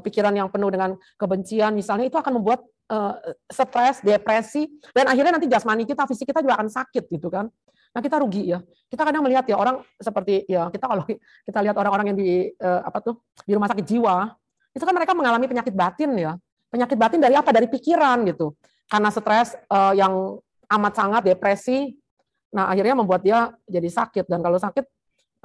pikiran yang penuh dengan kebencian misalnya itu akan membuat uh, stres, depresi, dan akhirnya nanti jasmani kita, fisik kita juga akan sakit gitu kan. Nah kita rugi ya. Kita kadang melihat ya orang seperti ya kita kalau *laughs* kita lihat orang-orang yang di uh, apa tuh di rumah sakit jiwa, itu kan mereka mengalami penyakit batin ya. Penyakit batin dari apa? Dari pikiran gitu. Karena stres uh, yang amat sangat depresi, nah akhirnya membuat dia jadi sakit dan kalau sakit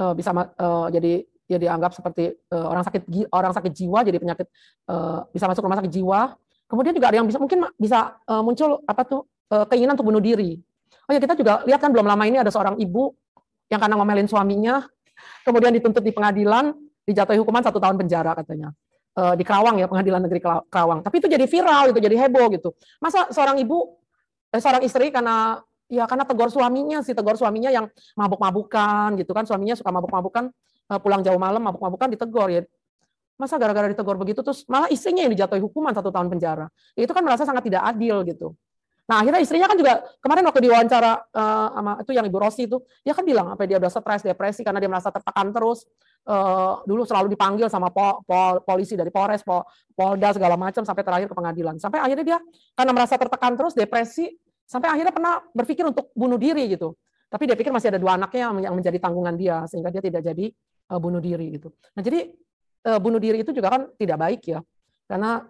uh, bisa uh, jadi ya dianggap seperti uh, orang sakit orang sakit jiwa jadi penyakit uh, bisa masuk rumah sakit jiwa Kemudian juga ada yang bisa mungkin bisa uh, muncul apa tuh uh, keinginan untuk bunuh diri. Oh ya kita juga lihat kan belum lama ini ada seorang ibu yang karena ngomelin suaminya, kemudian dituntut di pengadilan, dijatuhi hukuman satu tahun penjara katanya uh, di Kerawang ya pengadilan negeri Kerawang. Tapi itu jadi viral, itu jadi heboh gitu. Masa seorang ibu, eh, seorang istri karena ya karena tegur suaminya sih, tegur suaminya yang mabuk-mabukan gitu kan, suaminya suka mabuk-mabukan, pulang jauh malam mabuk-mabukan ditegur ya Masa gara-gara ditegur begitu terus malah istrinya yang dijatuhi hukuman satu tahun penjara. Ya, itu kan merasa sangat tidak adil gitu. Nah akhirnya istrinya kan juga kemarin waktu diwawancara uh, sama itu yang Ibu Rosi itu, dia kan bilang apa dia udah stres, depresi karena dia merasa tertekan terus. Uh, dulu selalu dipanggil sama pol, pol, polisi dari Polres, pol, Polda segala macam sampai terakhir ke pengadilan. Sampai akhirnya dia karena merasa tertekan terus, depresi, sampai akhirnya pernah berpikir untuk bunuh diri gitu. Tapi dia pikir masih ada dua anaknya yang menjadi tanggungan dia sehingga dia tidak jadi uh, bunuh diri gitu. Nah jadi Eh, bunuh diri itu juga kan tidak baik ya. Karena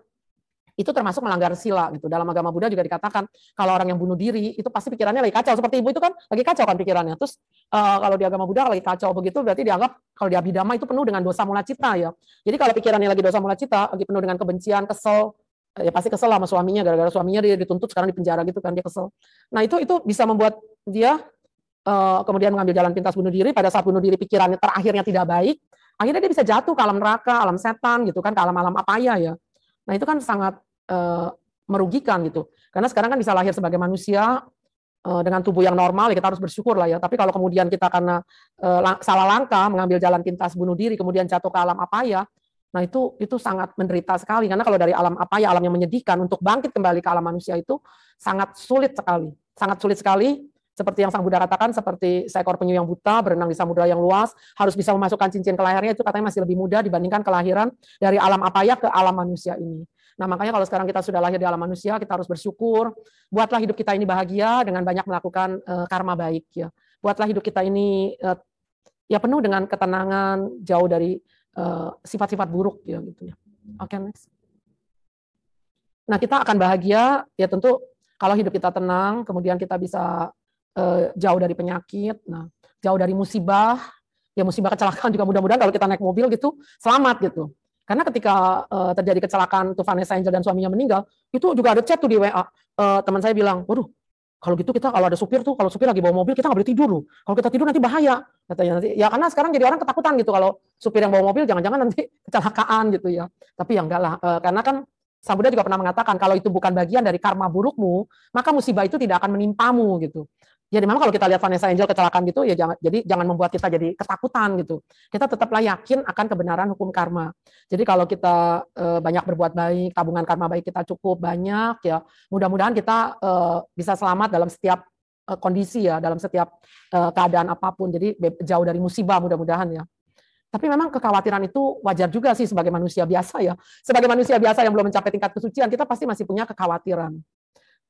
itu termasuk melanggar sila gitu. Dalam agama Buddha juga dikatakan kalau orang yang bunuh diri itu pasti pikirannya lagi kacau. Seperti ibu itu kan lagi kacau kan pikirannya. Terus uh, kalau di agama Buddha lagi kacau begitu berarti dianggap kalau di Abhidhamma itu penuh dengan dosa mula cita ya. Jadi kalau pikirannya lagi dosa mula cita, lagi penuh dengan kebencian, kesel, ya pasti kesel sama suaminya gara-gara suaminya dia dituntut sekarang di penjara gitu kan dia kesel. Nah itu itu bisa membuat dia uh, kemudian mengambil jalan pintas bunuh diri pada saat bunuh diri pikirannya terakhirnya tidak baik akhirnya dia bisa jatuh ke alam neraka, alam setan gitu kan, ke alam-alam apa ya. Nah itu kan sangat uh, merugikan gitu. Karena sekarang kan bisa lahir sebagai manusia uh, dengan tubuh yang normal, ya kita harus bersyukur lah ya. Tapi kalau kemudian kita karena uh, salah langkah mengambil jalan pintas bunuh diri, kemudian jatuh ke alam apa ya, Nah itu itu sangat menderita sekali karena kalau dari alam apa ya alam yang menyedihkan untuk bangkit kembali ke alam manusia itu sangat sulit sekali, sangat sulit sekali. Seperti yang Sang Buddha katakan, seperti seekor penyu yang buta berenang di samudera yang luas, harus bisa memasukkan cincin ke lehernya itu katanya masih lebih mudah dibandingkan kelahiran dari alam apa ya ke alam manusia ini. Nah makanya kalau sekarang kita sudah lahir di alam manusia, kita harus bersyukur. Buatlah hidup kita ini bahagia dengan banyak melakukan uh, karma baik ya. Buatlah hidup kita ini uh, ya penuh dengan ketenangan, jauh dari Eh, sifat-sifat buruk ya gitu ya. Oke okay, next. Nah kita akan bahagia ya tentu kalau hidup kita tenang, kemudian kita bisa jauh dari penyakit, nah jauh dari musibah, ya musibah kecelakaan juga mudah-mudahan kalau kita naik mobil gitu selamat gitu. Karena ketika uh, terjadi kecelakaan tuh Vanessa Angel dan suaminya meninggal, itu juga ada chat tuh di WA. Uh, teman saya bilang, waduh kalau gitu kita kalau ada supir tuh, kalau supir lagi bawa mobil kita nggak boleh tidur loh. Kalau kita tidur nanti bahaya. Katanya nanti. Ya karena sekarang jadi orang ketakutan gitu kalau supir yang bawa mobil jangan-jangan nanti *laughs* kecelakaan gitu ya. Tapi ya enggak lah. E, karena kan Sang Buddha juga pernah mengatakan kalau itu bukan bagian dari karma burukmu, maka musibah itu tidak akan menimpamu gitu. Jadi memang kalau kita lihat Vanessa Angel kecelakaan gitu ya jangan jadi jangan membuat kita jadi ketakutan gitu. Kita tetaplah yakin akan kebenaran hukum karma. Jadi kalau kita e, banyak berbuat baik, tabungan karma baik kita cukup banyak ya, mudah-mudahan kita e, bisa selamat dalam setiap e, kondisi ya, dalam setiap e, keadaan apa pun. Jadi jauh dari musibah mudah-mudahan ya. Tapi memang kekhawatiran itu wajar juga sih sebagai manusia biasa ya. Sebagai manusia biasa yang belum mencapai tingkat kesucian, kita pasti masih punya kekhawatiran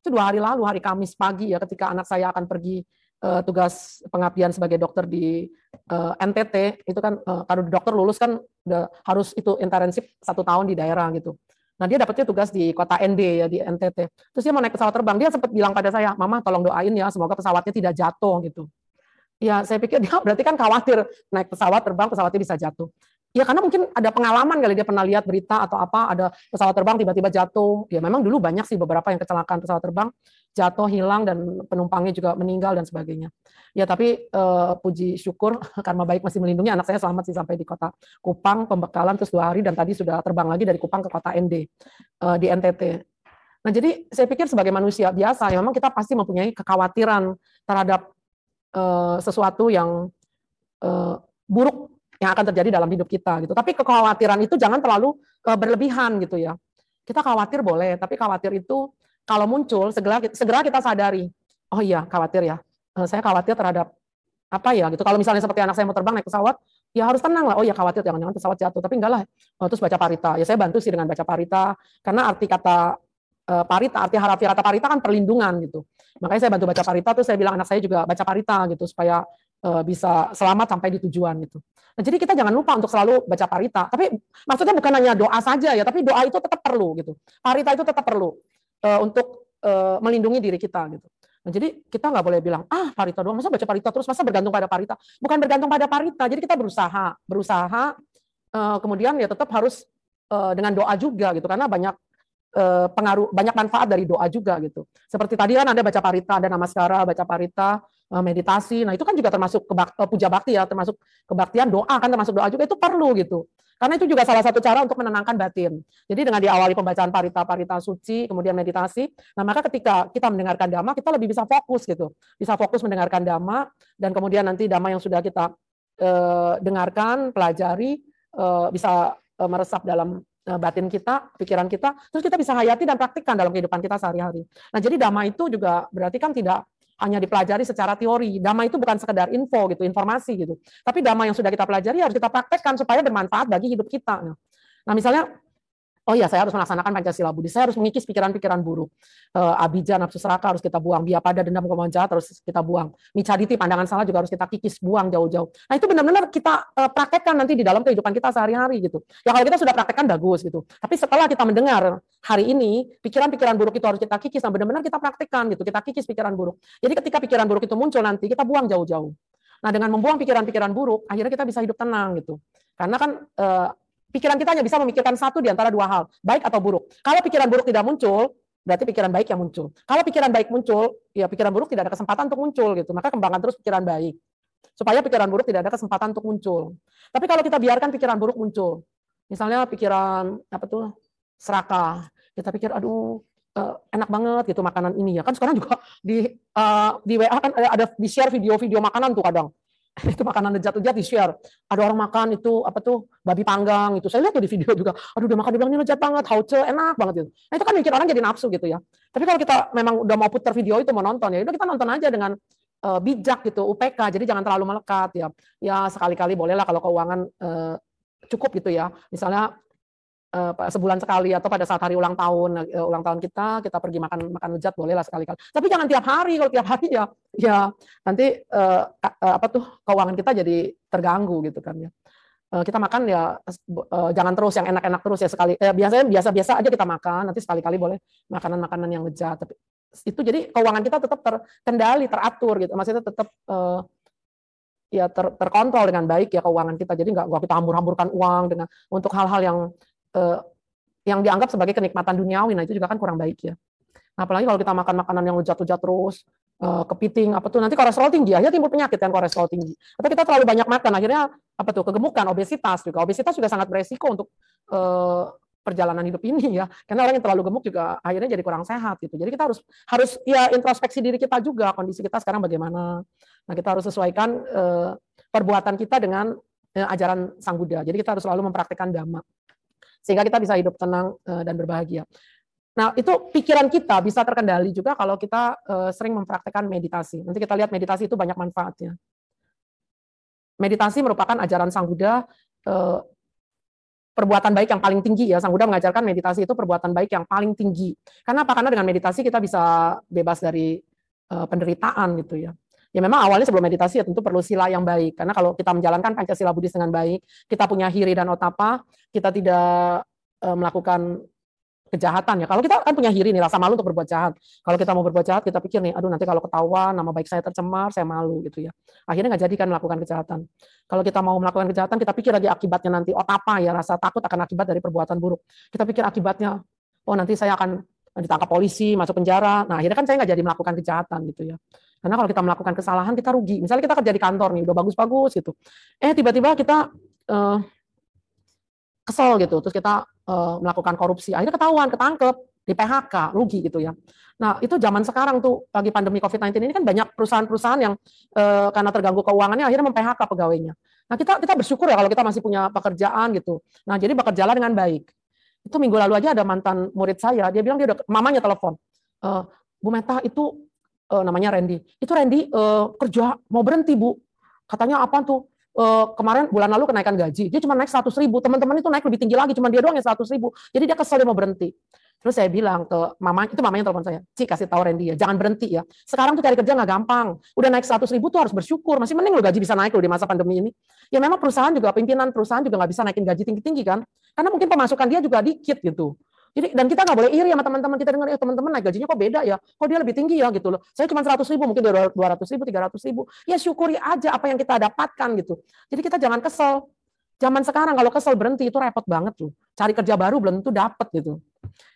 itu dua hari lalu hari Kamis pagi ya ketika anak saya akan pergi uh, tugas pengabdian sebagai dokter di uh, eh, NTT itu kan uh, kalau dokter lulus kan udah harus itu internship satu tahun di daerah gitu. Nah dia dapetnya tugas di kota ND ya di NTT. Terus dia mau naik pesawat terbang. Dia sempat bilang pada saya, Mama tolong doain ya semoga pesawatnya tidak jatuh gitu. Ya saya pikir *laughs* dia berarti kan khawatir naik pesawat terbang pesawatnya bisa jatuh. Ya karena mungkin ada pengalaman kali dia pernah lihat berita atau apa ada pesawat terbang tiba-tiba jatuh. Ya memang dulu banyak sih beberapa yang kecelakaan pesawat terbang jatuh hilang dan penumpangnya juga meninggal dan sebagainya. Ya tapi eh, puji syukur *laughs* karena baik masih melindungi anak saya selamat sih sampai di kota Kupang pembekalan terus dua hari dan tadi sudah terbang lagi dari Kupang ke kota ND eh, di NTT. Nah jadi saya pikir sebagai manusia biasa ya memang kita pasti mempunyai kekhawatiran terhadap eh, sesuatu yang eh, buruk yang akan terjadi dalam hidup kita gitu. Tapi kekhawatiran itu jangan terlalu uh, berlebihan gitu ya. Kita khawatir boleh, tapi khawatir itu kalau muncul segera segera kita sadari, oh iya khawatir ya. Uh, saya khawatir terhadap apa ya gitu. Kalau misalnya seperti anak saya mau terbang naik pesawat, ya harus tenang lah. Oh ya khawatir jangan-jangan pesawat jatuh. Tapi enggak lah. Oh, terus baca parita. Ya saya bantu sih dengan baca parita karena arti kata uh, parita, arti harafiah kata parita kan perlindungan gitu. Makanya saya bantu baca parita terus saya bilang anak saya juga baca parita gitu supaya bisa selamat sampai di tujuan gitu. Nah, jadi kita jangan lupa untuk selalu baca parita. Tapi maksudnya bukan hanya doa saja ya, tapi doa itu tetap perlu gitu. Parita itu tetap perlu uh, untuk uh, melindungi diri kita gitu. Nah, jadi kita nggak boleh bilang ah parita doang, masa baca parita terus, masa bergantung pada parita. Bukan bergantung pada parita. Jadi kita berusaha, berusaha uh, kemudian ya tetap harus uh, dengan doa juga gitu, karena banyak pengaruh banyak manfaat dari doa juga gitu. Seperti tadi kan Anda baca parita, ada nama sekarang baca parita, Eh, meditasi. Nah, itu kan juga termasuk kebak, eh, puja bakti ya, termasuk kebaktian, doa kan termasuk doa juga itu perlu gitu. Karena itu juga salah satu cara untuk menenangkan batin. Jadi dengan diawali pembacaan parita-parita suci, kemudian meditasi, nah maka ketika kita mendengarkan dhamma, kita lebih bisa fokus gitu. Bisa fokus mendengarkan dhamma, dan kemudian nanti dhamma yang sudah kita eh, dengarkan, pelajari, eh, bisa eh, meresap dalam eh, batin kita, pikiran kita, terus kita bisa hayati dan praktikkan dalam kehidupan kita sehari-hari. Nah, jadi dhamma itu juga berarti kan tidak hanya dipelajari secara teori. Dhamma itu bukan sekedar info gitu, informasi gitu. Tapi dhamma yang sudah kita pelajari harus kita praktekkan supaya bermanfaat bagi hidup kita. Nah, misalnya oh iya saya harus melaksanakan Pancasila Budi, saya harus mengikis pikiran-pikiran buruk. Uh, abijah, nafsu seraka harus kita buang, biar pada dendam kemauan jahat harus kita buang. Micaditi, pandangan salah juga harus kita kikis, buang jauh-jauh. Nah itu benar-benar kita uh, praktekkan nanti di dalam kehidupan kita sehari-hari gitu. Ya kalau kita sudah praktekkan bagus gitu. Tapi setelah kita mendengar hari ini, pikiran-pikiran buruk itu harus kita kikis, nah benar-benar kita praktekkan gitu, kita kikis pikiran buruk. Jadi ketika pikiran buruk itu muncul nanti, kita buang jauh-jauh. Nah dengan membuang pikiran-pikiran buruk, akhirnya kita bisa hidup tenang gitu. Karena kan uh, Pikiran kita hanya bisa memikirkan satu di antara dua hal, baik atau buruk. Kalau pikiran buruk tidak muncul, berarti pikiran baik yang muncul. Kalau pikiran baik muncul, ya pikiran buruk tidak ada kesempatan untuk muncul gitu. Maka kembangkan terus pikiran baik. Supaya pikiran buruk tidak ada kesempatan untuk muncul. Tapi kalau kita biarkan pikiran buruk muncul, misalnya pikiran apa tuh serakah, kita pikir aduh uh, enak banget gitu makanan ini ya kan sekarang juga di uh, di WA kan ada, ada di share video-video makanan tuh kadang *laughs* itu makanan lezat-lezat di-share. Ada orang makan itu apa tuh babi panggang itu. Saya lihat tuh di video juga. Aduh udah makan dia bilang ini lezat banget, hauce, enak banget itu. Nah itu kan bikin orang jadi nafsu gitu ya. Tapi kalau kita memang udah mau putar video itu mau nonton ya, udah kita nonton aja dengan uh, bijak gitu, UPK. Jadi jangan terlalu melekat ya. Ya sekali-kali bolehlah kalau keuangan uh, cukup gitu ya. Misalnya sebulan sekali atau pada saat hari ulang tahun uh, ulang tahun kita kita pergi makan makan lezat bolehlah sekali-kali. Tapi jangan tiap hari. Kalau tiap hari ya ya nanti uh, apa tuh keuangan kita jadi terganggu gitu kan ya. Kita makan ya jangan terus yang enak-enak terus ya sekali eh, biasanya biasa-biasa aja kita makan nanti sekali-kali boleh makanan-makanan yang lezat tapi itu jadi keuangan kita tetap terkendali teratur gitu maksudnya tetap uh, ya ter, terkontrol dengan baik ya keuangan kita jadi nggak kita hambur-hamburkan uang dengan untuk hal-hal yang eh, yang dianggap sebagai kenikmatan duniawi. Nah itu juga kan kurang baik ya. Nah, apalagi kalau kita makan makanan yang lezat-lezat terus, eh, kepiting apa tuh nanti kolesterol tinggi aja timbul penyakit kan kolesterol tinggi. Atau kita terlalu banyak makan akhirnya apa tuh kegemukan, obesitas juga. Obesitas juga sangat beresiko untuk eh, perjalanan hidup ini ya. Karena orang yang terlalu gemuk juga akhirnya jadi kurang sehat gitu. Jadi kita harus harus ya introspeksi diri kita juga kondisi kita sekarang bagaimana. Nah, kita harus sesuaikan eh, perbuatan kita dengan eh, ajaran Sang Buddha. Jadi kita harus selalu mempraktikkan dhamma sehingga kita bisa hidup tenang eh, dan berbahagia. Nah, itu pikiran kita bisa terkendali juga kalau kita eh, sering mempraktekkan meditasi. Nanti kita lihat meditasi itu banyak manfaatnya. Meditasi merupakan ajaran Sang Buddha eh, perbuatan baik yang paling tinggi ya. Sang Buddha mengajarkan meditasi itu perbuatan baik yang paling tinggi. Karena apa? Karena dengan meditasi kita bisa bebas dari penderitaan gitu ya ya memang awalnya sebelum meditasi ya tentu perlu sila yang baik. Karena kalau kita menjalankan pancasila Buddhis dengan baik kita punya hiri dan otapa kita tidak e, melakukan kejahatan ya. Kalau kita kan punya hiri nih rasa malu untuk berbuat jahat. Kalau kita mau berbuat jahat kita pikir nih aduh nanti kalau ketahuan nama baik saya tercemar saya malu gitu ya. Akhirnya nggak jadi kan melakukan kejahatan. Kalau kita mau melakukan kejahatan kita pikir lagi akibatnya nanti otapa ya rasa takut akan akibat dari perbuatan buruk. Kita pikir akibatnya oh nanti saya akan ditangkap polisi masuk penjara. Nah akhirnya kan saya nggak jadi melakukan kejahatan gitu ya karena kalau kita melakukan kesalahan kita rugi. Misalnya kita kerja di kantor nih udah bagus-bagus gitu. Eh tiba-tiba kita uh, kesel gitu, terus kita uh, melakukan korupsi. Akhirnya ketahuan, ketangkep, di PHK, rugi gitu ya. Nah, itu zaman sekarang tuh lagi pandemi COVID-19 ini kan banyak perusahaan-perusahaan yang uh, karena terganggu keuangannya akhirnya mem-PHK pegawainya. Nah, kita kita bersyukur ya kalau kita masih punya pekerjaan gitu. Nah, jadi bekerjalah dengan baik. Itu minggu lalu aja ada mantan murid saya, dia bilang dia udah mamanya telepon. Bu Meta itu uh, namanya Randy. Itu Randy uh, kerja mau berhenti bu. Katanya apa tuh? Uh, kemarin bulan lalu kenaikan gaji, dia cuma naik 100 ribu, teman-teman itu naik lebih tinggi lagi, cuma dia doang yang 100 ribu. Jadi dia kesel dia mau berhenti. Terus saya bilang ke mama, itu mamanya telepon saya, Ci kasih tahu Randy ya, jangan berhenti ya. Sekarang tuh cari kerja nggak gampang. Udah naik 100 ribu tuh harus bersyukur, masih mending lo gaji bisa naik lo di masa pandemi ini. Ya memang perusahaan juga, pimpinan perusahaan juga nggak bisa naikin gaji tinggi-tinggi kan. Karena mungkin pemasukan dia juga dikit gitu. Jadi dan kita nggak boleh iri sama teman-teman kita dengar ya teman-teman naik gajinya kok beda ya, kok dia lebih tinggi ya gitu loh. Saya cuma 100 ribu, mungkin dia 200 ribu, 300 ribu. Ya syukuri aja apa yang kita dapatkan gitu. Jadi kita jangan kesel. Zaman sekarang kalau kesel berhenti itu repot banget tuh. Cari kerja baru belum tentu dapat gitu.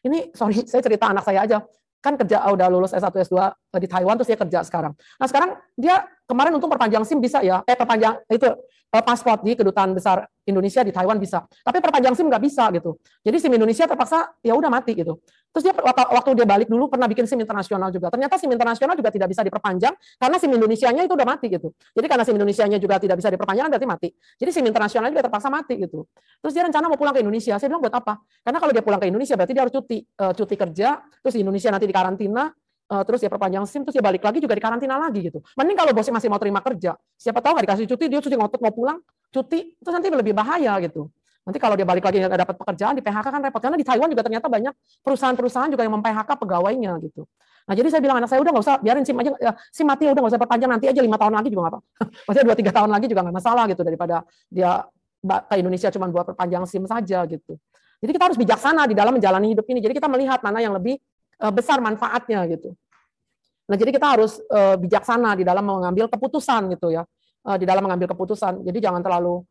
Ini *laughs* sorry saya cerita anak saya aja kan kerja udah lulus S1 S2 di Taiwan terus dia kerja sekarang. Nah, sekarang dia kemarin untuk perpanjang SIM bisa ya. Eh perpanjang itu eh, paspor di kedutaan besar Indonesia di Taiwan bisa. Tapi perpanjang SIM nggak bisa gitu. Jadi SIM Indonesia terpaksa ya udah mati gitu. Terus dia waktu dia balik dulu pernah bikin SIM internasional juga. Ternyata SIM internasional juga tidak bisa diperpanjang karena SIM Indonesianya itu udah mati gitu. Jadi karena SIM Indonesianya juga tidak bisa diperpanjang berarti mati. Jadi SIM internasional juga terpaksa mati gitu. Terus dia rencana mau pulang ke Indonesia. Saya bilang buat apa? Karena kalau dia pulang ke Indonesia berarti dia harus cuti uh, cuti kerja, terus di Indonesia nanti di karantina, uh, terus dia perpanjang SIM, terus dia balik lagi juga di karantina lagi gitu. Mending kalau bosnya masih mau terima kerja, siapa tahu nggak dikasih cuti, dia cuti ngotot mau pulang, cuti, terus nanti lebih bahaya gitu. Nanti kalau dia balik lagi nggak dapat pekerjaan di PHK kan repot karena di Taiwan juga ternyata banyak perusahaan-perusahaan juga yang mem-PHK pegawainya gitu. Nah jadi saya bilang anak saya udah nggak usah biarin sim aja ya, sim mati udah nggak usah perpanjang nanti aja lima tahun lagi juga nggak apa. *laughs* Maksudnya dua tiga tahun lagi juga nggak masalah gitu daripada dia ke Indonesia cuma buat perpanjang sim saja gitu. Jadi kita harus bijaksana di dalam menjalani hidup ini. Jadi kita melihat mana yang lebih besar manfaatnya gitu. Nah jadi kita harus eh, bijaksana di dalam mengambil keputusan gitu ya. Eh, di dalam mengambil keputusan. Jadi jangan terlalu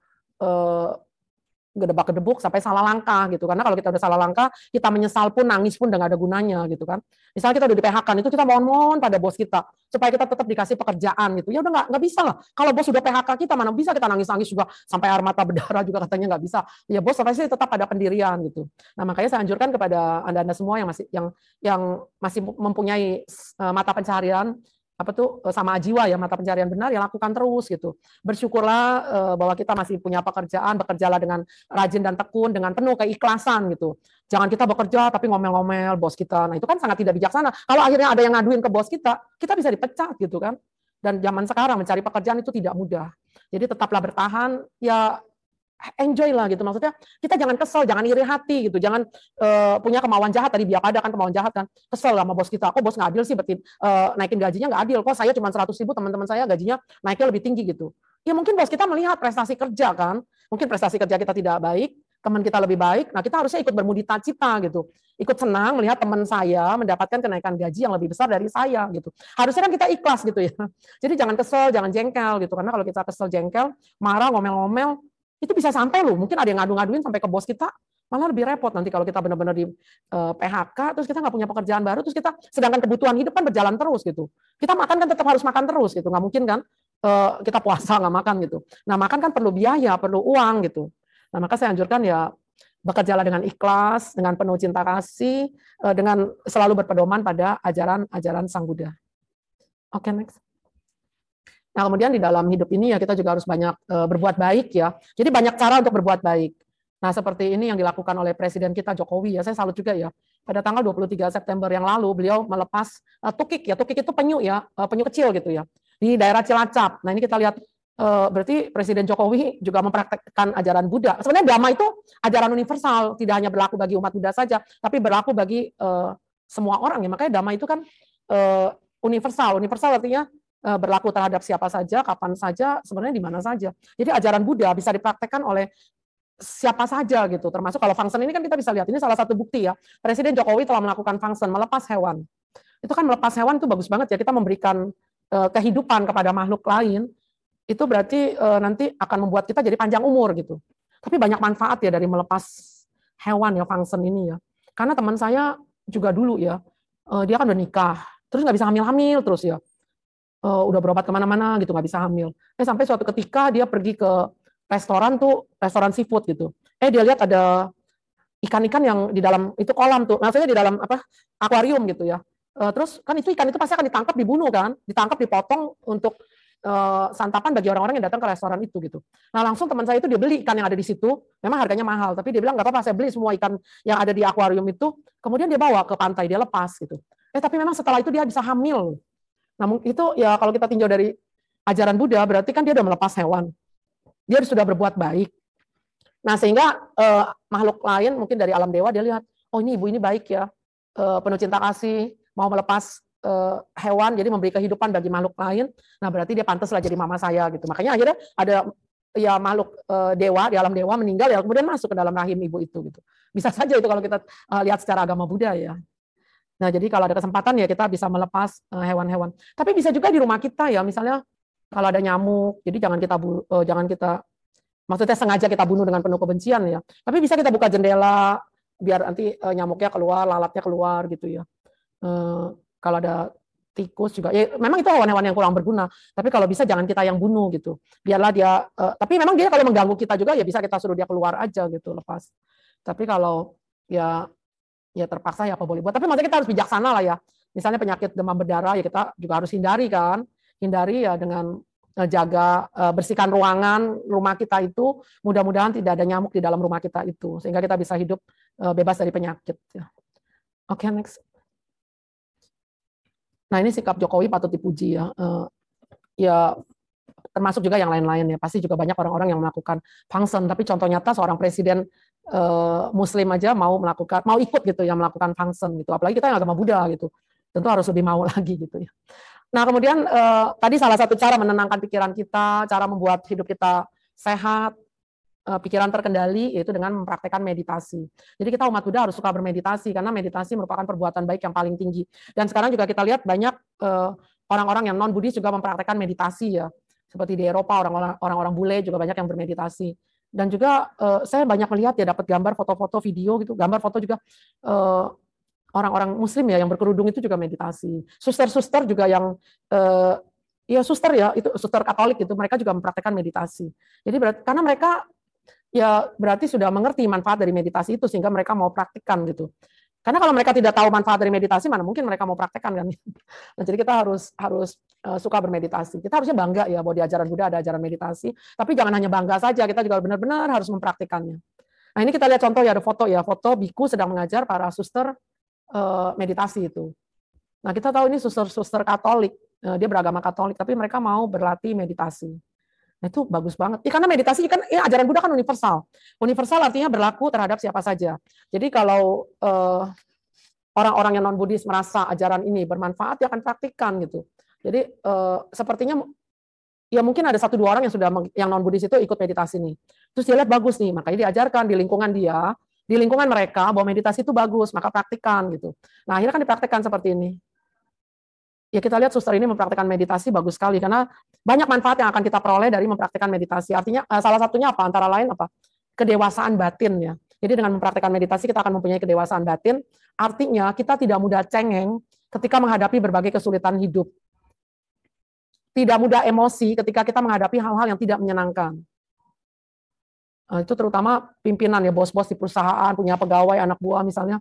gedebak-gedebuk sampai salah langkah gitu. Karena kalau kita udah salah langkah, kita menyesal pun nangis pun udah gak ada gunanya gitu kan. Misalnya kita udah di PHK itu kita mohon-mohon pada bos kita supaya kita tetap dikasih pekerjaan gitu. Ya udah nggak nggak bisa lah. Kalau bos sudah PHK kita mana bisa kita nangis-nangis juga sampai air mata berdarah juga katanya nggak bisa. Ya bos pasti tetap ada pendirian gitu. Nah makanya saya anjurkan kepada anda-anda semua yang masih yang yang masih mempunyai uh, mata pencaharian apa tuh eh, sama jiwa ya mata pencarian benar ya lakukan terus gitu. Bersyukurlah uh, bahwa kita masih punya pekerjaan bekerjalah dengan rajin dan tekun dengan penuh keikhlasan gitu. Jangan kita bekerja tapi ngomel-ngomel bos kita. Nah itu kan sangat tidak bijaksana. Kalau akhirnya ada yang ngaduin ke bos kita kita bisa dipecat gitu kan. Dan zaman sekarang mencari pekerjaan itu tidak mudah. Jadi tetaplah bertahan ya enjoy lah gitu. Maksudnya kita jangan kesel jangan iri hati gitu. Jangan uh, punya kemauan jahat. Tadi biar ada kan kemauan jahat kan. Kesel sama bos kita. Kok bos nggak adil sih? Berarti uh, naikin gajinya nggak adil. Kok saya cuma seratus ribu teman-teman saya gajinya naiknya lebih tinggi gitu. Ya mungkin bos kita melihat prestasi kerja kan. Mungkin prestasi kerja kita tidak baik teman kita lebih baik. Nah kita harusnya ikut bermudita cita gitu. Ikut senang melihat teman saya mendapatkan kenaikan gaji yang lebih besar dari saya gitu. Harusnya kan kita ikhlas gitu ya. *laughs* Jadi jangan kesel jangan jengkel gitu. Karena kalau kita kesel jengkel marah ngomel-ngomel itu bisa sampai loh. Mungkin ada yang ngadu-ngaduin sampai ke bos kita, malah lebih repot nanti kalau kita benar-benar di uh, eh, PHK, terus kita nggak punya pekerjaan baru, terus kita sedangkan kebutuhan hidup kan berjalan terus gitu. Kita makan kan tetap harus makan terus gitu, nggak mungkin kan uh, kita puasa nggak makan gitu. Nah makan kan perlu biaya, perlu uang gitu. Nah maka saya anjurkan ya bekerjalah dengan ikhlas, dengan penuh cinta kasih, uh, dengan selalu berpedoman pada ajaran-ajaran Sang Buddha. Oke okay, next. Nah, kemudian di dalam hidup ini ya kita juga harus banyak uh, berbuat baik ya. Jadi banyak cara untuk berbuat baik. Nah, seperti ini yang dilakukan oleh presiden kita Jokowi ya. Saya salut juga ya. Pada tanggal 23 September yang lalu beliau melepas uh, tukik ya. Tukik itu penyu ya, uh, penyu kecil gitu ya. Di daerah Cilacap. Nah, ini kita lihat berarti Presiden Jokowi juga mempraktekkan ajaran Buddha. Sebenarnya dhamma itu ajaran universal, tidak hanya berlaku bagi umat Buddha saja, tapi berlaku bagi uh, semua orang ya. Makanya dhamma itu kan uh, universal. Universal artinya Eh, berlaku terhadap siapa saja, kapan saja, sebenarnya di mana saja. Jadi ajaran Buddha bisa dipraktekkan oleh siapa saja gitu. Termasuk kalau function ini kan kita bisa lihat ini salah satu bukti ya. Presiden Jokowi telah melakukan function melepas hewan. Itu kan melepas hewan itu bagus banget ya kita memberikan uh, kehidupan kepada makhluk lain. Itu berarti uh, nanti akan membuat kita jadi panjang umur gitu. Tapi banyak manfaat ya dari melepas hewan ya function ini ya. Karena teman saya juga dulu ya, dia kan udah nikah, terus nggak bisa hamil-hamil terus ya uh, udah berobat ke mana-mana gitu nggak bisa hamil. Eh sampai suatu ketika dia pergi ke restoran tuh restoran seafood gitu. Eh dia lihat ada ikan-ikan yang di dalam itu kolam tuh, maksudnya di dalam apa akuarium gitu ya. Uh, terus kan itu ikan itu pasti akan ditangkap dibunuh kan, ditangkap dipotong untuk uh, santapan bagi orang-orang yang datang ke restoran itu gitu. Nah langsung teman saya itu dia beli ikan yang ada di situ, memang harganya mahal, tapi dia bilang nggak apa-apa saya beli semua ikan yang ada di akuarium itu, kemudian dia bawa ke pantai dia lepas gitu. Eh tapi memang setelah itu dia bisa hamil namun itu ya kalau kita tinjau dari ajaran Buddha berarti kan dia sudah melepas hewan. Dia sudah berbuat baik. Nah sehingga eh, makhluk lain mungkin dari alam dewa dia lihat, oh ini ibu ini baik ya, eh, penuh cinta kasih, mau melepas eh, hewan, jadi memberi kehidupan bagi makhluk lain. Nah berarti dia pantas lah jadi mama saya gitu. Makanya akhirnya ada ya makhluk eh, dewa di alam dewa meninggal ya kemudian masuk ke dalam rahim ibu itu gitu. Bisa saja itu kalau kita eh, lihat secara agama Buddha ya. Nah, jadi kalau ada kesempatan ya kita bisa melepas eh, hewan-hewan. Tapi bisa juga di rumah kita ya, misalnya kalau ada nyamuk, jadi jangan kita uh, jangan kita maksudnya sengaja kita bunuh dengan penuh kebencian ya. Tapi bisa kita buka jendela biar nanti uh, nyamuknya keluar, lalatnya keluar gitu ya. Uh, kalau ada tikus juga, ya memang itu hewan-hewan yang kurang berguna. Tapi kalau bisa jangan kita yang bunuh gitu. Biarlah dia. Uh, tapi memang dia kalau mengganggu kita juga ya bisa kita suruh dia keluar aja gitu lepas. Tapi kalau ya ya terpaksa ya apa boleh buat. Tapi maksudnya kita harus bijaksana lah ya. Misalnya penyakit demam berdarah ya kita juga harus hindari kan. Hindari ya dengan eh, jaga eh, bersihkan ruangan rumah kita itu mudah-mudahan tidak ada nyamuk di dalam rumah kita itu sehingga kita bisa hidup eh, bebas dari penyakit ya. Oke okay, next. Nah ini sikap Jokowi patut dipuji ya. Ya termasuk juga yang lain-lain ya. Pasti juga banyak orang-orang yang melakukan function. Tapi contoh nyata seorang presiden uh, Muslim aja mau melakukan mau ikut gitu yang melakukan function gitu. Apalagi kita yang agama Buddha gitu. Tentu harus lebih mau *laughs* lagi gitu ya. Nah kemudian uh, tadi salah satu cara menenangkan pikiran kita cara membuat hidup kita sehat uh, pikiran terkendali yaitu dengan mempraktekkan meditasi. Jadi kita umat Buddha harus suka bermeditasi karena meditasi merupakan perbuatan baik yang paling tinggi. Dan sekarang juga kita lihat banyak orang-orang yang non Buddhis juga mempraktekkan meditasi ya seperti di Eropa orang-orang orang-orang bule juga banyak yang bermeditasi. Dan juga uh, saya banyak melihat ya dapat gambar foto-foto video gitu. Gambar foto juga uh, orang-orang muslim ya yang berkerudung itu juga meditasi. Suster-suster juga yang uh, ya suster ya itu suster katolik itu mereka juga mempraktekkan meditasi. Jadi berarti karena mereka ya berarti sudah mengerti manfaat dari meditasi itu sehingga mereka mau praktikkan gitu Karena kalau mereka tidak tahu manfaat dari meditasi, mana mungkin mereka mau praktekkan kan? *laughs* Nah, jadi kita harus harus uh, suka bermeditasi. Kita harusnya bangga ya bahwa di ajaran Buddha ada ajaran meditasi, tapi jangan hanya bangga saja, kita juga benar-benar harus mempraktikannya. Nah, ini kita lihat contoh ya ada foto ya, foto biku sedang mengajar para suster uh, meditasi itu. Nah, kita tahu ini suster-suster Katolik, uh, dia beragama Katolik, tapi mereka mau berlatih meditasi. Nah, itu bagus banget. Ya, karena meditasi kan ya, ajaran Buddha kan universal. Universal artinya berlaku terhadap siapa saja. Jadi kalau eh, orang-orang yang non Buddhis merasa ajaran ini bermanfaat, dia akan praktikkan gitu. Jadi eh, sepertinya ya mungkin ada satu dua orang yang sudah yang non Buddhis itu ikut meditasi nih. Terus dia lihat bagus nih, makanya diajarkan di lingkungan dia, di lingkungan mereka bahwa meditasi itu bagus, maka praktikkan gitu. Nah akhirnya kan dipraktikkan seperti ini ya kita lihat suster ini mempraktikkan meditasi bagus sekali karena banyak manfaat yang akan kita peroleh dari mempraktikkan meditasi. Artinya eh, salah satunya apa? Antara lain apa? Kedewasaan batin ya. Jadi dengan mempraktikkan meditasi kita akan mempunyai kedewasaan batin. Artinya kita tidak mudah cengeng ketika menghadapi berbagai kesulitan hidup. Tidak mudah emosi ketika kita menghadapi hal-hal yang tidak menyenangkan. Nah, itu terutama pimpinan ya bos-bos di perusahaan punya pegawai anak buah misalnya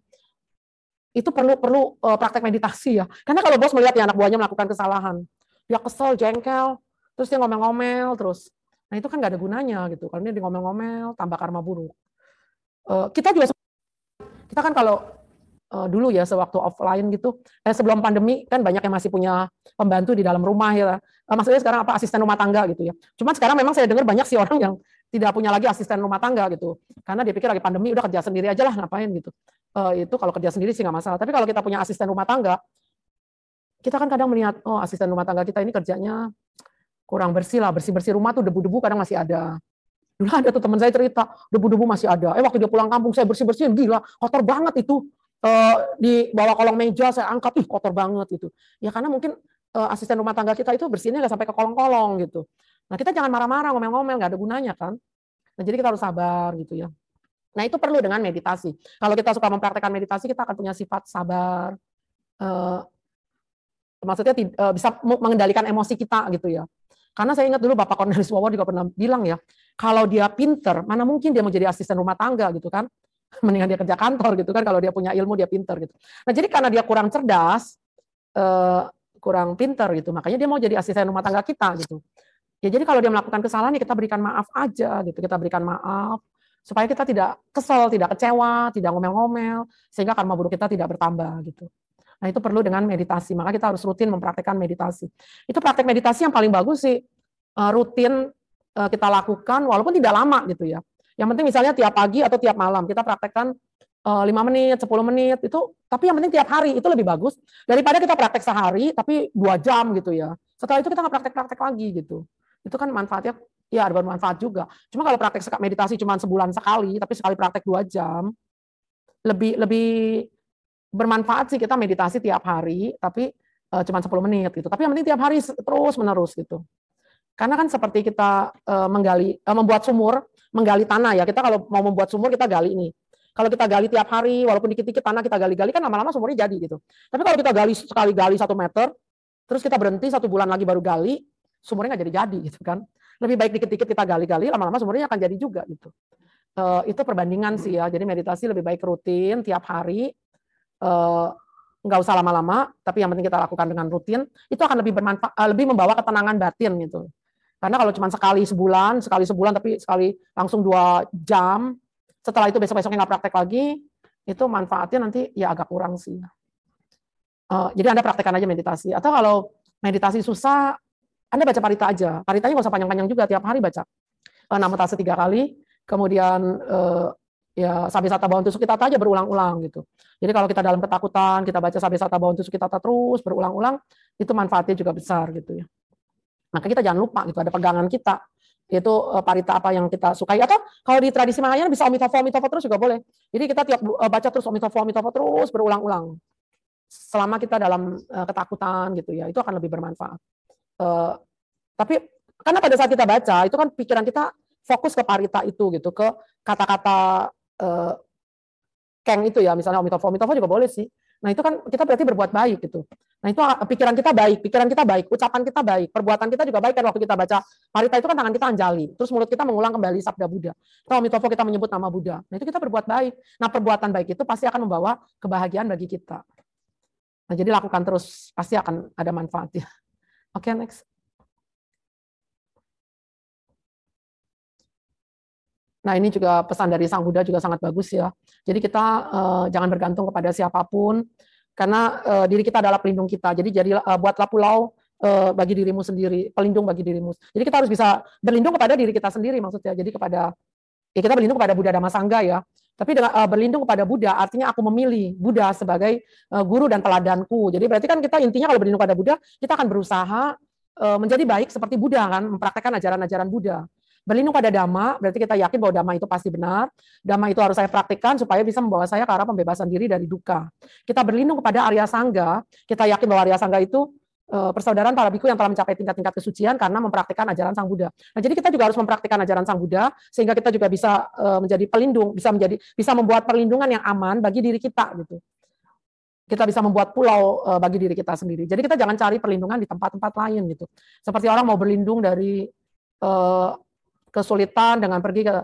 itu perlu perlu uh, praktek meditasi ya. Karena kalau bos melihat ya anak buahnya melakukan kesalahan, dia kesel, jengkel, terus dia ngomel-ngomel terus. Nah itu kan nggak ada gunanya gitu. Kalau dia ngomel-ngomel, tambah karma buruk. Uh, kita juga kita kan kalau uh, dulu ya sewaktu offline gitu, eh, sebelum pandemi kan banyak yang masih punya pembantu di dalam rumah ya. Uh, maksudnya sekarang apa asisten rumah tangga gitu ya. Cuman sekarang memang saya dengar banyak sih orang yang tidak punya lagi asisten rumah tangga gitu. Karena dia pikir lagi pandemi udah kerja sendiri aja lah ngapain gitu. Uh, itu kalau kerja sendiri sih nggak masalah. Tapi kalau kita punya asisten rumah tangga, kita kan kadang melihat oh asisten rumah tangga kita ini kerjanya kurang bersih lah, bersih-bersih rumah tuh debu-debu kadang masih ada. Dulu ada tuh teman saya cerita, debu-debu masih ada. Eh waktu dia pulang kampung saya bersih-bersihin, gila, kotor banget itu. Uh, di bawah kolong meja saya angkat, ih kotor banget itu. Ya karena mungkin uh, asisten rumah tangga kita itu bersihnya nggak sampai ke kolong-kolong gitu. Nah kita jangan marah-marah, ngomel-ngomel, nggak ada gunanya kan. Nah jadi kita harus sabar gitu ya. Nah itu perlu dengan meditasi. Kalau kita suka mempraktekkan meditasi, kita akan punya sifat sabar. Uh, maksudnya uh, bisa mengendalikan emosi kita gitu ya. Karena saya ingat dulu Bapak Cornelis Wawa juga pernah bilang ya, kalau dia pinter, mana mungkin dia mau jadi asisten rumah tangga gitu kan. *laughs* Mendingan dia kerja kantor gitu kan, kalau dia punya ilmu dia pinter gitu. Nah jadi karena dia kurang cerdas, uh, kurang pinter gitu, makanya dia mau jadi asisten rumah tangga kita gitu. Ya jadi kalau dia melakukan kesalahan ya kita berikan maaf aja gitu. Kita berikan maaf supaya kita tidak kesel, tidak kecewa, tidak ngomel-ngomel sehingga karma buruk kita tidak bertambah gitu. Nah, itu perlu dengan meditasi. Maka kita harus rutin mempraktekkan meditasi. Itu praktek meditasi yang paling bagus sih eh, rutin eh, kita lakukan walaupun tidak lama gitu ya. Yang penting misalnya tiap pagi atau tiap malam kita praktekkan eh, lima menit, 10 menit itu tapi yang penting tiap hari itu lebih bagus daripada kita praktek sehari tapi dua jam gitu ya. Setelah itu kita nggak praktek-praktek lagi gitu itu kan manfaatnya ya ada bermanfaat juga. Cuma kalau praktek meditasi cuma sebulan sekali, tapi sekali praktek dua jam, lebih lebih bermanfaat sih kita meditasi tiap hari, tapi uh, cuma 10 menit gitu. Tapi yang penting tiap hari terus menerus gitu. Karena kan seperti kita uh, menggali, uh, membuat sumur, menggali tanah ya. Kita kalau mau membuat sumur kita gali ini. Kalau kita gali tiap hari, walaupun dikit-dikit tanah kita gali-gali kan lama-lama sumurnya jadi gitu. Tapi kalau kita gali sekali gali satu meter, terus kita berhenti satu bulan lagi baru gali, sumurnya nggak jadi-jadi gitu kan. Lebih baik dikit-dikit kita gali-gali, lama-lama sumurnya akan jadi juga gitu. Uh, itu perbandingan sih ya. Jadi meditasi lebih baik rutin tiap hari, uh, nggak usah lama-lama, tapi yang penting kita lakukan dengan rutin, itu akan lebih bermanfaat, uh, lebih membawa ketenangan batin gitu. Karena kalau cuma sekali sebulan, sekali sebulan tapi sekali langsung dua jam, setelah itu besok-besoknya nggak praktek lagi, itu manfaatnya nanti ya agak kurang sih. Uh, jadi Anda praktekkan aja meditasi. Atau kalau meditasi susah, anda baca parita aja. Paritanya nggak usah panjang-panjang juga, tiap hari baca. Uh, nama tase tiga kali, kemudian uh, ya sabi sata bawang tusuk kita aja berulang-ulang gitu. Jadi kalau kita dalam ketakutan, kita baca sabi sata bawang tusuk kita terus berulang-ulang, itu manfaatnya juga besar gitu ya. Maka kita jangan lupa gitu, ada pegangan kita itu uh, parita apa yang kita sukai atau kalau di tradisi Mahayana bisa omitofo omitofo terus juga boleh. Jadi kita tiap baca terus omitofo omitofo terus berulang-ulang selama kita dalam ketakutan gitu ya, itu akan lebih bermanfaat. Uh, tapi karena pada saat kita baca itu kan pikiran kita fokus ke parita itu gitu ke kata-kata uh, keng itu ya misalnya omitofo omitofo juga boleh sih nah itu kan kita berarti berbuat baik gitu Nah itu ah, pikiran kita baik, pikiran kita baik, ucapan kita baik, perbuatan kita juga baik kan waktu kita baca Marita itu kan tangan kita anjali, terus mulut kita mengulang kembali sabda Buddha. Kalau mitofo kita menyebut nama Buddha. Nah itu kita berbuat baik. Nah perbuatan baik itu pasti akan membawa kebahagiaan bagi kita. Nah jadi lakukan terus, pasti akan ada manfaatnya. Okay, next. Nah ini juga pesan dari Sang Buddha juga sangat bagus ya. Jadi kita uh, jangan bergantung kepada siapa pun, karena uh, diri kita adalah pelindung kita. Jadi jadi uh, buatlah pulau bagi dirimu sendiri, pelindung bagi dirimu. Jadi kita harus bisa berlindung kepada diri kita sendiri maksudnya. Jadi kepada ya kita berlindung kepada Buddha Dhamma Sangga ya. Tapi dengan uh, berlindung kepada Buddha artinya aku memilih Buddha sebagai uh, guru dan teladanku. Jadi berarti kan kita intinya kalau berlindung kepada Buddha, kita akan berusaha uh, menjadi baik seperti Buddha kan, mempraktekkan ajaran-ajaran Buddha. Berlindung pada dhamma, berarti kita yakin bahwa dhamma itu pasti benar. Dhamma itu harus saya praktikkan supaya bisa membawa saya ke arah pembebasan diri dari duka. Kita berlindung kepada Arya Sangga, kita yakin bahwa Arya Sangga itu persaudaraan para biku yang telah mencapai tingkat-tingkat kesucian karena mempraktikkan ajaran Sang Buddha. Nah, jadi kita juga harus mempraktikkan ajaran Sang Buddha sehingga kita juga bisa eh, menjadi pelindung, bisa menjadi bisa membuat perlindungan yang aman bagi diri kita gitu. Kita bisa membuat pulau eh, bagi diri kita sendiri. Jadi kita jangan cari perlindungan di tempat-tempat lain gitu. Seperti orang mau berlindung dari kesulitan dengan pergi ke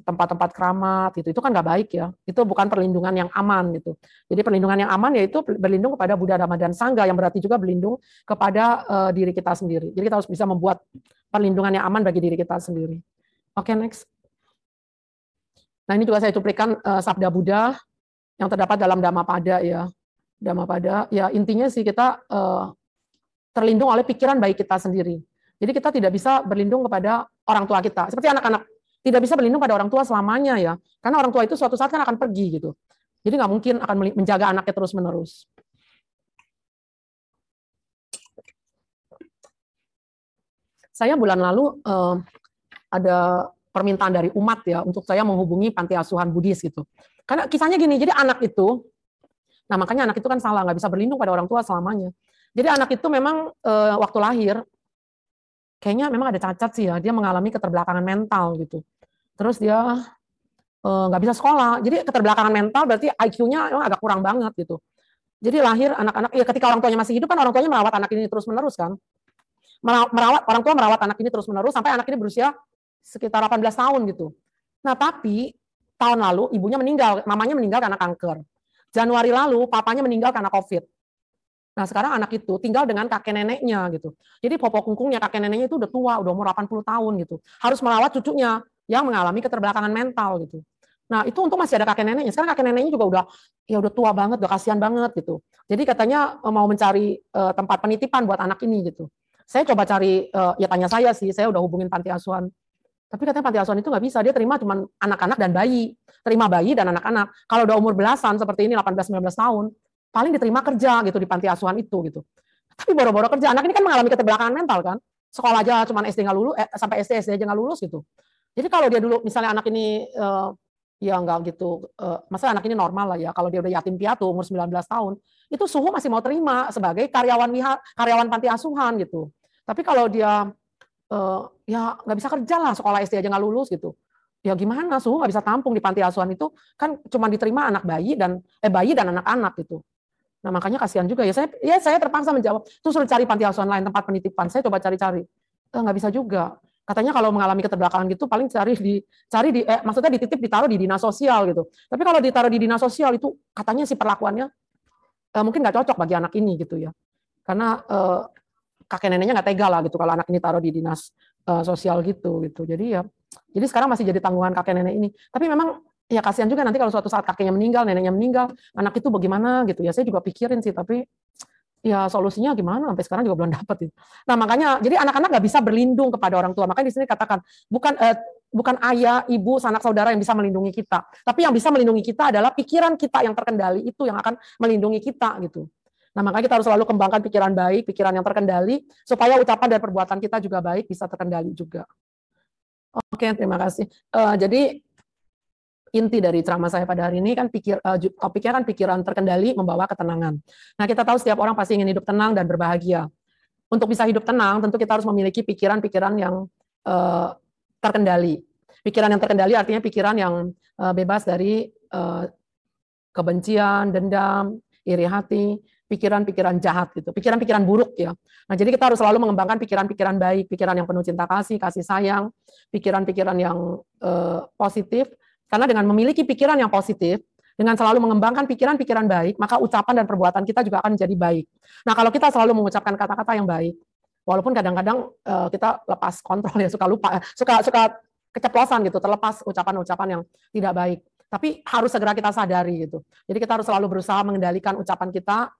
tempat-tempat keramat gitu. Itu kan nggak baik ya. Itu bukan perlindungan yang aman gitu. Jadi perlindungan yang aman yaitu berlindung kepada Buddha Dhamma dan Sangga yang berarti juga berlindung kepada uh, diri kita sendiri. Jadi kita harus bisa membuat perlindungan yang aman bagi diri kita sendiri. Oke okay, next. Nah ini juga saya cuplikan uh, sabda Buddha yang terdapat dalam Dhammapada ya. Dhammapada ya intinya sih kita uh, terlindung oleh pikiran baik kita sendiri. Jadi kita tidak bisa berlindung kepada orang tua kita. Seperti anak-anak tidak bisa berlindung pada orang tua selamanya ya. Karena orang tua itu suatu saat kan akan pergi gitu. Jadi nggak mungkin akan menjaga anaknya terus-menerus. Saya bulan lalu eh, ada permintaan dari umat ya untuk saya menghubungi panti asuhan Buddhis gitu. Karena kisahnya gini, jadi anak itu, nah makanya anak itu kan salah nggak bisa berlindung pada orang tua selamanya. Jadi anak itu memang eh, waktu lahir kayaknya memang ada cacat sih ya, dia mengalami keterbelakangan mental gitu. Terus dia eh, nggak uh, bisa sekolah. Jadi keterbelakangan mental berarti IQ-nya memang agak kurang banget gitu. Jadi lahir anak-anak, ya ketika orang tuanya masih hidup kan orang tuanya merawat anak ini terus menerus kan. Merawat orang tua merawat anak ini terus menerus sampai anak ini berusia sekitar 18 tahun gitu. Nah tapi tahun lalu ibunya meninggal, mamanya meninggal karena kanker. Januari lalu papanya meninggal karena COVID. Nah sekarang anak itu tinggal dengan kakek neneknya gitu. Jadi popo kungkungnya kakek neneknya itu udah tua, udah umur 80 tahun gitu. Harus merawat cucunya yang mengalami keterbelakangan mental gitu. Nah itu untuk masih ada kakek neneknya. Sekarang kakek neneknya juga udah ya udah tua banget, udah kasihan banget gitu. Jadi katanya eh, mau mencari uh, tempat penitipan buat anak ini gitu. Saya coba cari, uh, ya tanya saya sih, saya udah hubungin panti asuhan. Tapi katanya panti asuhan itu nggak bisa, dia terima cuma anak-anak dan bayi. Terima bayi dan anak-anak. Kalau udah umur belasan seperti ini 18-19 tahun, paling diterima kerja gitu di panti asuhan itu gitu. Tapi boro-boro kerja, anak ini kan mengalami keterbelakangan mental kan. Sekolah aja cuma SD nggak lulus, eh, sampai SD SD aja nggak lulus gitu. Jadi kalau dia dulu misalnya anak ini uh, ya nggak gitu, uh, masalah anak ini normal lah ya. Kalau dia udah yatim piatu umur 19 tahun, itu suhu masih mau terima sebagai karyawan wihar, karyawan panti asuhan gitu. Tapi kalau dia uh, ya nggak bisa kerja lah, sekolah SD aja nggak lulus gitu ya gimana suhu nggak bisa tampung di panti asuhan itu kan cuma diterima anak bayi dan eh bayi dan anak-anak gitu Nah makanya kasihan juga ya saya ya saya terpaksa menjawab. Terus suruh cari panti asuhan lain tempat penitipan. Saya coba cari-cari. Eh, nggak bisa juga. Katanya kalau mengalami keterbelakangan gitu paling cari di cari di eh, maksudnya dititip ditaruh di dinas sosial gitu. Tapi kalau ditaruh di dinas sosial itu katanya si perlakuannya eh, mungkin nggak cocok bagi anak ini gitu ya. Karena eh, kakek neneknya nggak tega lah gitu kalau anak ini taruh di dinas eh, sosial gitu gitu. Jadi ya jadi sekarang masih jadi tanggungan kakek nenek ini. Tapi memang ya kasihan juga nanti kalau suatu saat kakeknya meninggal, neneknya meninggal, anak itu bagaimana gitu ya. Saya juga pikirin sih, tapi ya solusinya gimana sampai sekarang juga belum dapat itu. Nah makanya jadi anak-anak nggak bisa berlindung kepada orang tua. Makanya di sini katakan bukan eh, bukan ayah, ibu, sanak saudara yang bisa melindungi kita, tapi yang bisa melindungi kita adalah pikiran kita yang terkendali itu yang akan melindungi kita gitu. Nah makanya kita harus selalu kembangkan pikiran baik, pikiran yang terkendali supaya ucapan dan perbuatan kita juga baik bisa terkendali juga. Oke, terima kasih. Uh, jadi inti dari ceramah saya pada hari ini kan pikir uh, topiknya kan pikiran terkendali membawa ketenangan. Nah, kita tahu setiap orang pasti ingin hidup tenang dan berbahagia. Untuk bisa hidup tenang, tentu kita harus memiliki pikiran-pikiran yang uh, terkendali. Pikiran yang terkendali artinya pikiran yang uh, bebas dari uh, kebencian, dendam, iri hati, pikiran-pikiran jahat gitu, pikiran-pikiran buruk ya. Nah, jadi kita harus selalu mengembangkan pikiran-pikiran baik, pikiran yang penuh cinta kasih, kasih sayang, pikiran-pikiran yang uh, positif. Karena dengan memiliki pikiran yang positif, dengan selalu mengembangkan pikiran-pikiran baik, maka ucapan dan perbuatan kita juga akan menjadi baik. Nah, kalau kita selalu mengucapkan kata-kata yang baik, walaupun kadang-kadang uh, kita lepas kontrol ya, suka lupa, suka suka keceplosan gitu, terlepas ucapan-ucapan yang tidak baik. Tapi harus segera kita sadari gitu. Jadi kita harus selalu berusaha mengendalikan ucapan kita,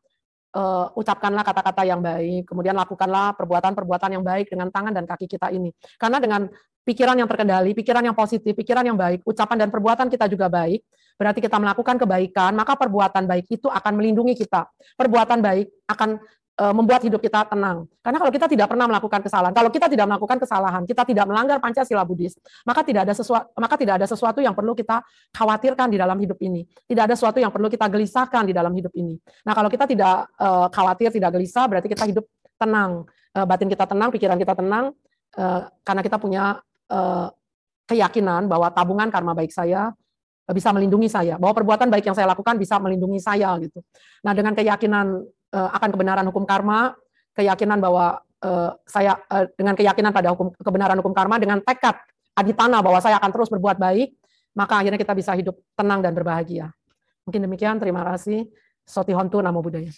uh, ucapkanlah kata-kata yang baik, kemudian lakukanlah perbuatan-perbuatan yang baik dengan tangan dan kaki kita ini. Karena dengan pikiran yang terkendali, pikiran yang positif, pikiran yang baik, ucapan dan perbuatan kita juga baik, berarti kita melakukan kebaikan, maka perbuatan baik itu akan melindungi kita. Perbuatan baik akan E, membuat hidup kita tenang. Karena kalau kita tidak pernah melakukan kesalahan, kalau kita tidak melakukan kesalahan, kita tidak melanggar Pancasila Buddhis, maka tidak ada sesuatu maka tidak ada sesuatu yang perlu kita khawatirkan di dalam hidup ini. Tidak ada sesuatu yang perlu kita gelisahkan di dalam hidup ini. Nah, kalau kita tidak uh, khawatir, tidak gelisah, berarti kita hidup tenang. Uh, batin kita tenang, pikiran kita tenang uh, karena kita punya keyakinan bahwa tabungan karma baik saya bisa melindungi saya, bahwa perbuatan baik yang saya lakukan bisa melindungi saya gitu. Nah, dengan keyakinan uh, akan kebenaran hukum karma, keyakinan bahwa saya dengan keyakinan pada hukum kebenaran hukum karma dengan tekad aditana bahwa saya akan terus berbuat baik, maka akhirnya kita bisa hidup tenang dan berbahagia. Mungkin demikian, terima kasih. Soti Hontu Namo Buddhaya.